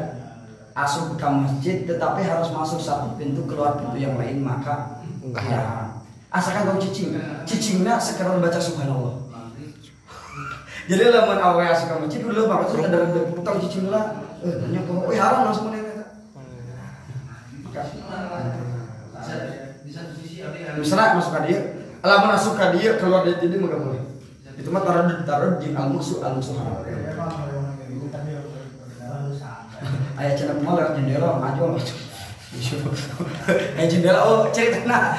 asup ke masjid tetapi harus masuk satu pintu keluar pintu yang lain maka Enggak tidak haram. Asalkan kau cicing, cicingnya sekedar baca subhanallah. Jadi lamun asup ke masjid dulu maka tuh ada utang cicing lah. Eh, tanya kau, oh haram langsung mana Misalnya masuk ke dia, lamun masuk ke dia keluar dari ini mah gak boleh. Itu mah taruh taruh di al musuh al musuh haram. Ayah cina mau lewat jendela maju maju. Eh jendela oh cerita nah.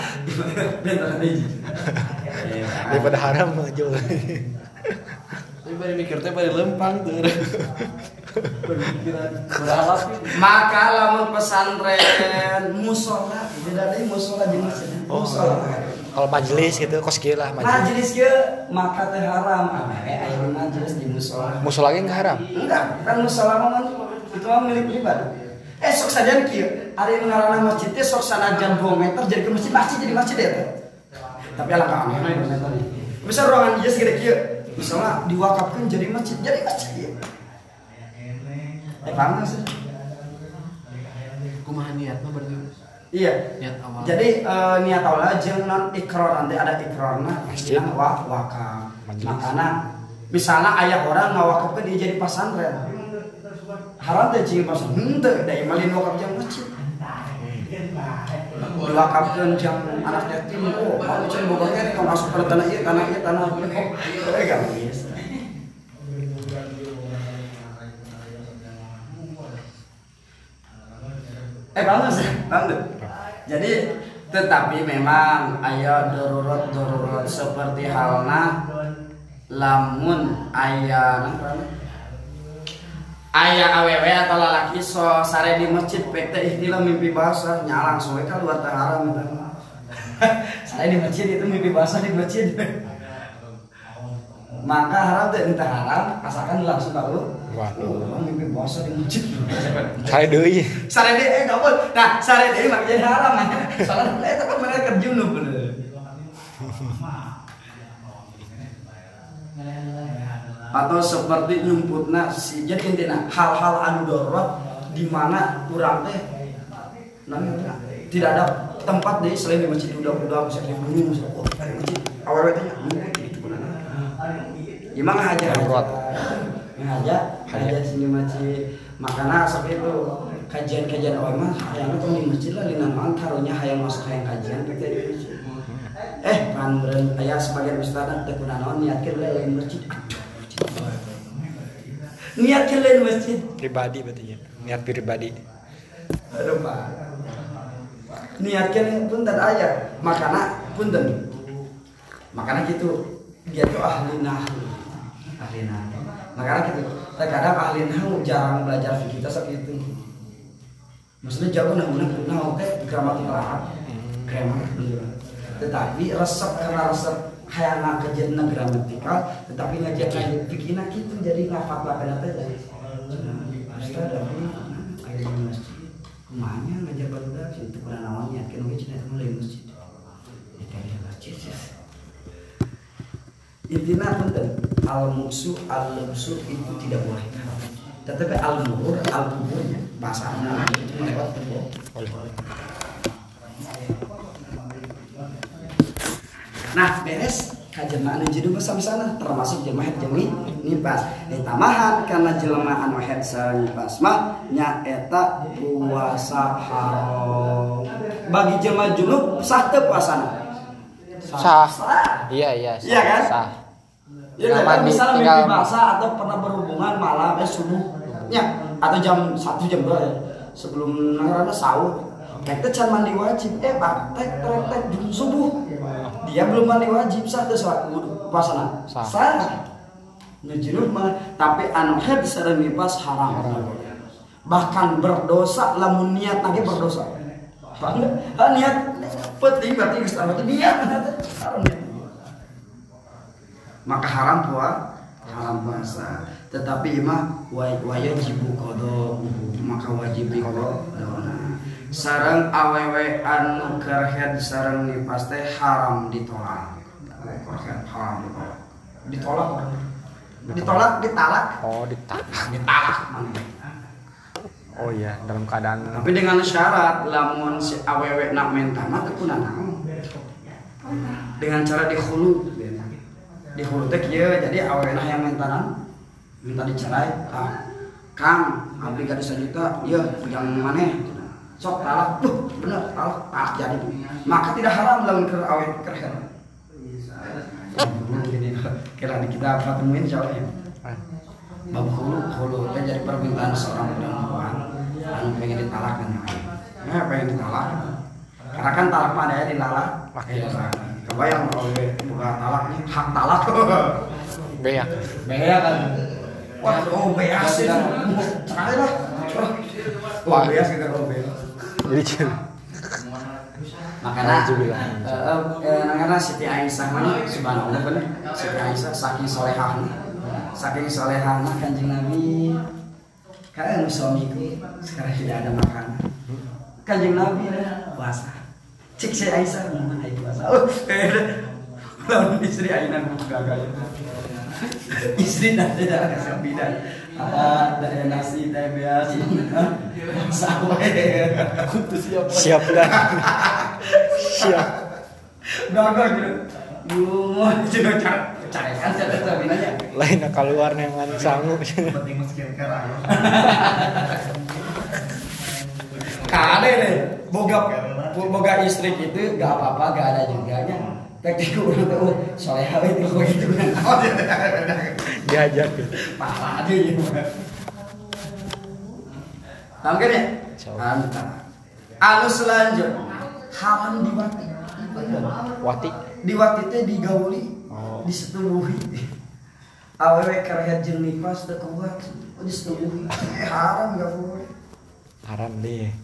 Bener aja. daripada haram. Tapi pada mikir teh pada lempang tuh. Pemikiran berhalap Maka lamun pesantren musola, tidak ada musola di masjid. Musola. Kalau majelis gitu, kos kieu lah majelis. Majelis ke maka teh haram. Awewe aya di majelis di musola. Musuh lagi nggak haram. Enggak, kan musola mah kan itu mah milik pribadi. Eh sok saja kieu, ada yang ngaranna masjid teh sok sanajan 2 meter jadi ke masjid, masjid jadi masjid ya. Tapi alangkah 2 meter. Bisa ruangan dia segede kieu, misalnya diwakafkan jadi masjid, jadi masjid ya. Eh paham nggak sih? kumaha niatna berarti Iya. niat awal. Jadi eh, niat awalnya jeung non ikrar nanti ada ikrarna yang wa wakaf. Makanya misalnya ayah orang ngawakafkeun dia jadi pesantren harata cing pas henteu da imalin wakaf jam masjid. Dua dilakapkan jam anak teh tim oh mau cing boganya kan masuk ke tanah ieu tanah ieu tanah ieu eh kan Eh bagus, bagus. Jadi tetapi memang ayo darurat darurat seperti halnya lamun ayah ayah awewe atau lalaki so sare di masjid PT istilah mimpi basah nyalang soalnya kan luar haram itu. sare di masjid itu mimpi basah di masjid. Maka haram tuh entah haram asalkan langsung tahu. Waduh. Oh, mimpi basah di masjid. Saya deui. Sare deh, eh kamu, nah sare deh mak jadi haram. Soalnya itu kan mereka kerja nu Atau seperti nyumputna si jadi intinya hal-hal anu darurat di mana kurang teh namanya tidak ada tempat deh selain di masjid udah-udah bisa di gunung bisa oh ada masjid. Awal teh nyumput gitu bener. Gimana aja Darurat. aja aja sini masjid. Makanya seperti itu kajian-kajian awal mah hayang itu di masjid lah lina naon karunya hayang masuk hayang kajian kita di masjid. Eh kan ayah sebagian ustad teu kuna naon niatkeun we lain masjid. Aduh niatkeun lain masjid? Pribadi berarti ya. Niat pribadi. aduh pak. Niatkeun punten aya makana punten. Makana gitu. Dia tuh ahli nahwu. Ahli nahwu. Makanya gitu. Terkadang ahli nahwu jarang belajar fikih kita seperti itu. Maksudnya jago nahwu nahwu nahwu teh gramatikal. Arab grammar tetapi resep karena resep hayana kajian gramatikal tetapi ngajar fikihna gitu jadi ngafat lah kena teh Ustaz tapi ada di masjid. Kumanya ngajar barudak itu pernah namanya kan we cenah mulai masjid. Itu ada masjid ya. Intinya penting al muksu al lumsu itu tidak boleh. Tetapi al murur al kuburnya bahasa Arab itu lewat tembok Nah, beres kajelmaan jeung sama sana termasuk jemaah jemi nipas. Ditamahan karena jelmaan wahed nipas mah nya eta puasa haram. Bagi jemaah junub sah teu puasana? Sah. Sah. Iya iya. Iya kan? Sah. Ya Tinggal kan misalnya tinggal- mimpi basah atau pernah berhubungan malam eh subuh ya atau jam 1 jam 2 ya sebelum nangarana sahur Tek teh can mandi wajib eh pak tek tek tek subuh dia belum mandi wajib sah salat wudu puasana Sah. sah. Nu junub mah tapi anu haid sareng nifas haram. Bahkan berdosa lamun niat lagi berdosa. Paham nggak? Ah, niat. Penting berarti geus itu niat. Haram maka haram puasa haram puasa. Tetapi mah wa- wajib kodo maka wajib kodo sarang awewe anu kerhead sarang nipas teh haram ditolak. Kerhead haram ditolak. Ditolak ditolak ditalak Oh ditak. ditalak Oh iya dalam keadaan tapi dengan syarat lamun si awewe nak minta mah naon. dengan cara dihulu dihulu teh kieu jadi awewe nah yang minta naon minta dicerai. Ah kang abdi gadis sejuta ieu yang maneh sok talak duh bener talak talak jadi. Maka tidak haram lamun keur awewe keur heran kira di kita apa temuin jauh ya? Bab hulu hulu teh jadi permintaan seorang perempuan anu pengen ditalak kan ya pengen ditalak. Karena kan talak mah ada di lalat Oke. kebayang kalau buka talak nih hak talak. Beak. bea kan? Wah oh bea sih. Cerai lah. Wah bea sih kalau bea Licin. makanya Alhamdulillah. eh, eh, karena Siti Aisyah mana subhanallah bener Siti Aisyah saking solehahnya saking solehahnya kanjeng Nabi. Kan suamiku sekarang tidak ada makanan. Kanjeng Nabi ya, puasa. Cik si Aisyah mana puasa. Oh eh, lawan istri Aisyah buka gaya istri dan tidak kasih bidan ada nasi teh biasa sawe kudu siap Siap dah. Siap. gagal gitu juga cara cara kan saya binanya. Lain keluar nengan sangu. penting aja Kade deh, boga boga istri gitu gak apa-apa gak ada juga Teknik urut tuh soleha itu begitu kan. Oh, Diajak. parah aja ya. Tahu kan ya? Tahu. Mantap. anu selanjutnya haram diwati Wati. diwati teh digauli Oh. disetubuhi awewe karehat jeung nipas teu kuat disetubuhi eh haram gak boleh Haram deh.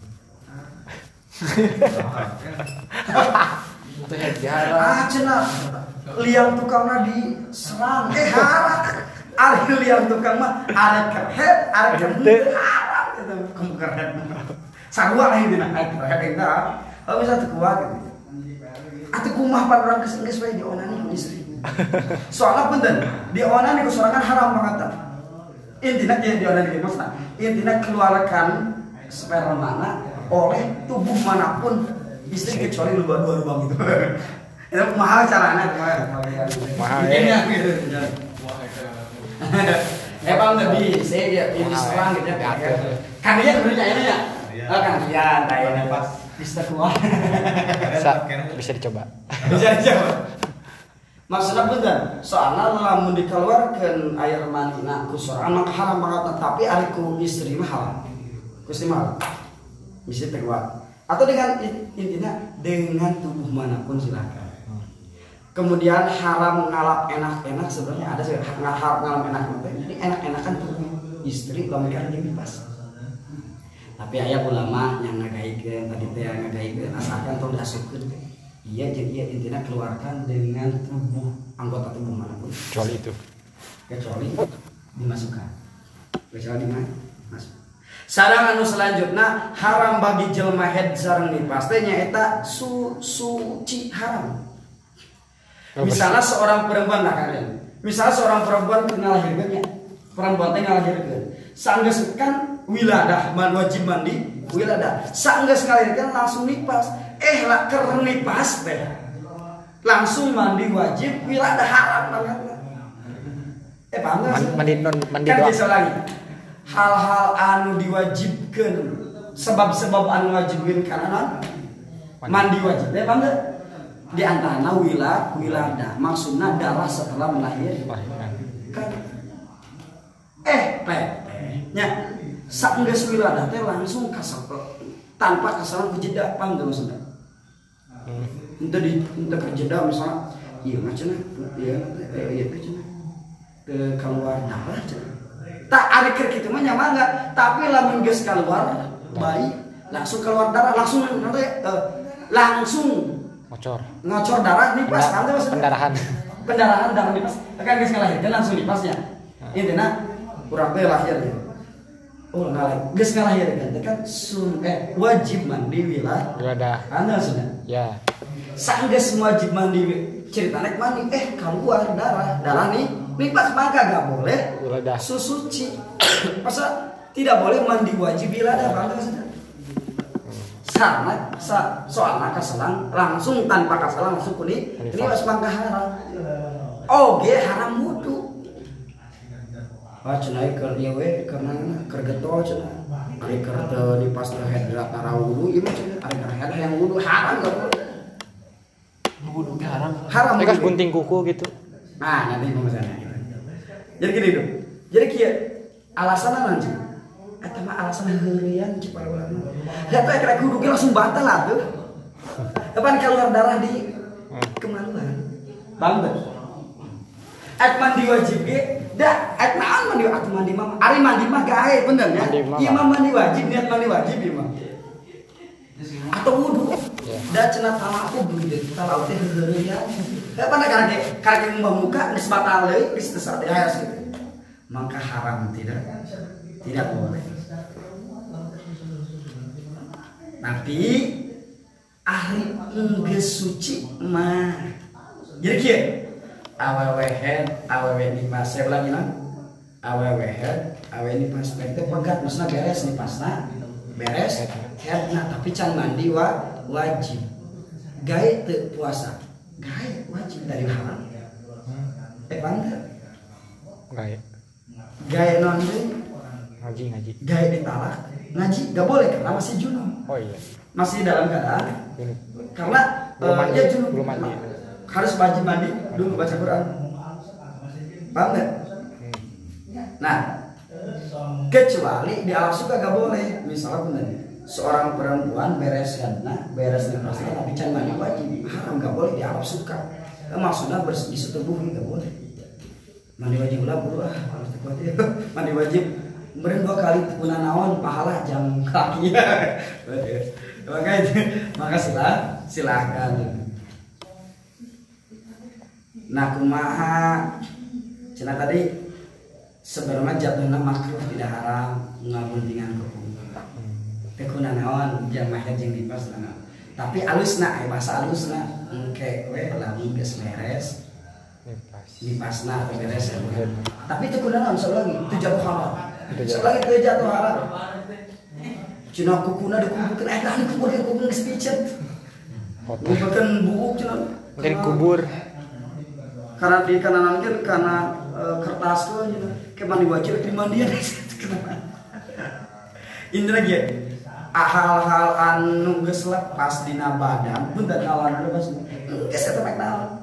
Itu head jarang. ah cenah liang tukangna diserang. Eh haram ari liang tukang mah arek karehat arek karehat haram gitu kamu karehat sarua lah itu nah. Karehat itu kalau bisa teu kuat gitu. Atuh kumah pan orang geus wae dionani ku istri. Soalnya punten, dionani ku sorangan haram banget. tah. Intina dia dionani ku maksudna, intina keluarkan sperma mana oleh tubuh mana pun istri kecuali lu dua lubang itu. Itu mahal caranya Mahal, ya. gitu. Emang lebih saya dia ini serang gitu ya. Kan dia sebenarnya ini ya. Oh kan dia tayanya pas bisa keluar. Bisa, bisa dicoba. bisa dijawab maksudnya bener soalnya lamun dikeluarkan air mani nah kusorangan maka haram banget tapi ari ku istri mah haram ku istri mah haram bisa terkuat atau dengan in- intinya dengan tubuh mana pun silakan. Kemudian haram ngalap enak-enak sebenarnya ada sih. Haram ngalap enak jadi enak-enakan tubuh istri lamun kan jadi pas. Tapi ayah ulama yang ngagaikeun tadi teh yang ngagaikeun asalkan tong dasupkeun iya jadi iya intinya keluarkan dengan tubuh anggota tubuh mana pun. Kecuali itu. kecuali dimasukkan. Kecuali dimasuk sarang anu selanjutnya haram bagi jelma head sareng nipas teh nyaeta su suci haram. Misalnya seorang perempuan nah kalian. Misalnya seorang perempuan ngalahirkeun nya perempuan teh ngalahirkeun sanggeus kan wiladah man wajib mandi wiladah. Sanggeus ngalahirkeun langsung nipas. Eh lah keur nipas teh langsung mandi wajib wiladah haram banget. Eh? Man- mandi non mandi kan doang. bisa lagi hal-hal anu diwajibkan sebab-sebab anu wajibkan karena Mandi. wajib ya paham di antara wilah wilada maksudnya darah setelah melahirkan. Kan? Eh petehnya saenggeus wilada teh langsung kasar tanpa kasaran kejeda paham tuh maksudnya. Hmm. itu di itu kejeda misalnya iya mah cenah iya iya cenah Teu keluar darah cenah tak ada keur kitu mah nyaman enggak tapi lamun geus keluar bayi. Langsung keluar darah langsung nanti eh, langsung Ngocor. ngocor darah nih pas kan tuh maksudnya Pendarahan. pendarahan darah nipas kan geus ngalahirkeun langsung nipasnya intinya urang teh lahir ya oh ngalah geus ngalahirkeun teh kan? Sun eh wajib mandi wilah Gila anda sudah? Ya. sanggeus wajib mandi cerita naik mandi eh keluar darah. Darah nih nipas maka gak boleh susuci masa tidak boleh mandi wajib bila ada bangga sudah karena sa, soalnya kaselang langsung tanpa kaselang langsung kuning ini harus mangga haram oke haram wudu Wah, cenah keur ieu we karena keur getol cenah. Ari keur dipas teu hedra tara wudu ieu mah cenah ari keur hedra yang wudu haram gak boleh. Wudu haram. Haram. Mereka wudu. gunting kuku gitu. Nah, nanti pembahasannya. Jadi gini dong. Jadi kia alasan nanti. Eta mah alasan heureuyan cik para ulama. Ya teh kira kudu langsung batal lah tuh. Depan keluar darah di kemaluan. Bang tuh. Ek mandi wajib ge, dah ek naon mandi atuh mandi mah. Ari mandi mah gawe bener ya. Ieu mah mandi wajib, niat mandi wajib ieu mah. Atau wudu. Ya. Da cenah tanah aku begitu, tanah teh heureuyan. Da pada karek karek mbah muka geus batal deui, geus teu sate hayas gitu. Maka haram tidak tidak boleh. Tapi ahli geus suci mah. Jadi kieu awewe head, awewe nipas, saya lagi nang awewe head, awewe nipas, teh teh pegat, maksudnya beres nipasna, beres head nah tapi can mandi wa wajib. Gawe teu puasa, gawe wajib dari haram. Eh bangga, Enggak ya. gawe non Ngaji ngaji. gawe ditalak, ngaji gak boleh karena masih junub, Oh iya. masih dalam keadaan Ini. karena Belum mandi, ya junub belum mandi. harus wajib mandi dulu baca Quran paham nggak? nah kecuali di alam suka gak boleh misalnya seorang perempuan beres nah beres nifasnya tapi can mandi wajib haram nggak boleh dianggap suka. Eh, maksudnya bersih disetubuhi nggak boleh. Mandi wajib lah buru ah ya. Mandi wajib. Meren dua kali guna naon pahala jam kaki. Maka maka silah silahkan. Nah kumaha? Cina tadi sebenarnya jatuhnya makruh tidak haram ngabuntingan hukum tekuna naon jamah jeung dipas nah. tapi alusna eh bahasa alusna engke we lamun geus beres dipasna atau beres ya. tapi itu kuda naon lagi itu jatuh haram. Jatuh. lagi itu jatuh haram. cina kukuna dikumpulkan eh kan dikumpulkan dikumpulkan geus picet foto kumpulkan buuk cina. Mungkin kubur. Karena di kanan kan karena eh, kertas tuh gitu. kayak mandi wajib di mandian ya. ah, hal-hal anu geus lepas dina badan pun dan awan lepas geus eta mek naon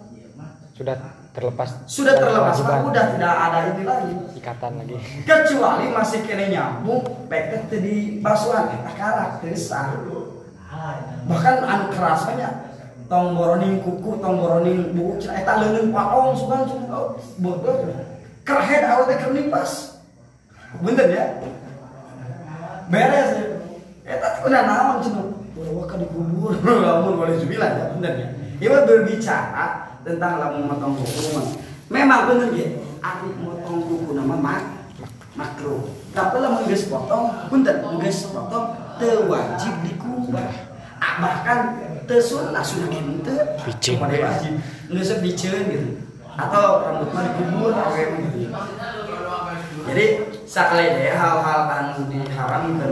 sudah terlepas sudah terlepas mah udah tidak ada itu lagi. Ikatan lagi. Kecuali masih kena nyambung peket teu di basuhan eta karakter sah. Bahkan anu keras banyak tong boroning kuku tong boroning buuk cenah eta leungeun paong sugan cenah oh, cenah kerhead awet teh keur bener ya? Beres ya eta teh udah naon cenah bawa ka dikubur. Lamun boleh jubilan ya bener ya. Ieu berbicara tentang lamun motong kuku mah. Memang bener ya. Ari motong kuku nama mak makruh tapi lamun geus potong punten geus potong teu wajib dikubah Ah, bahkan teu sunnah sunnah kieu teu Bicing. Kepada wajib. Geus biceun gitu. Atau rambut mah dikubur awe gitu jadi sakali deh hal-hal anu diharamkan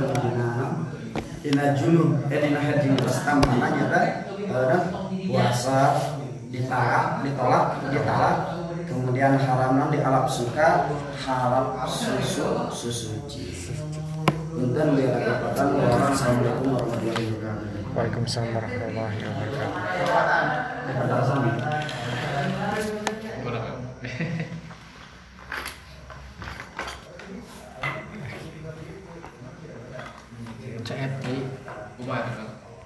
dina junub eh dina haji pertama nyata eh, puasa ditolak ditolak ditolak kemudian haramna di alap suka halal susu susuci dan biar kedapatan Wassalamualaikum warahmatullahi wabarakatuh. Waalaikumsalam warahmatullahi wabarakatuh.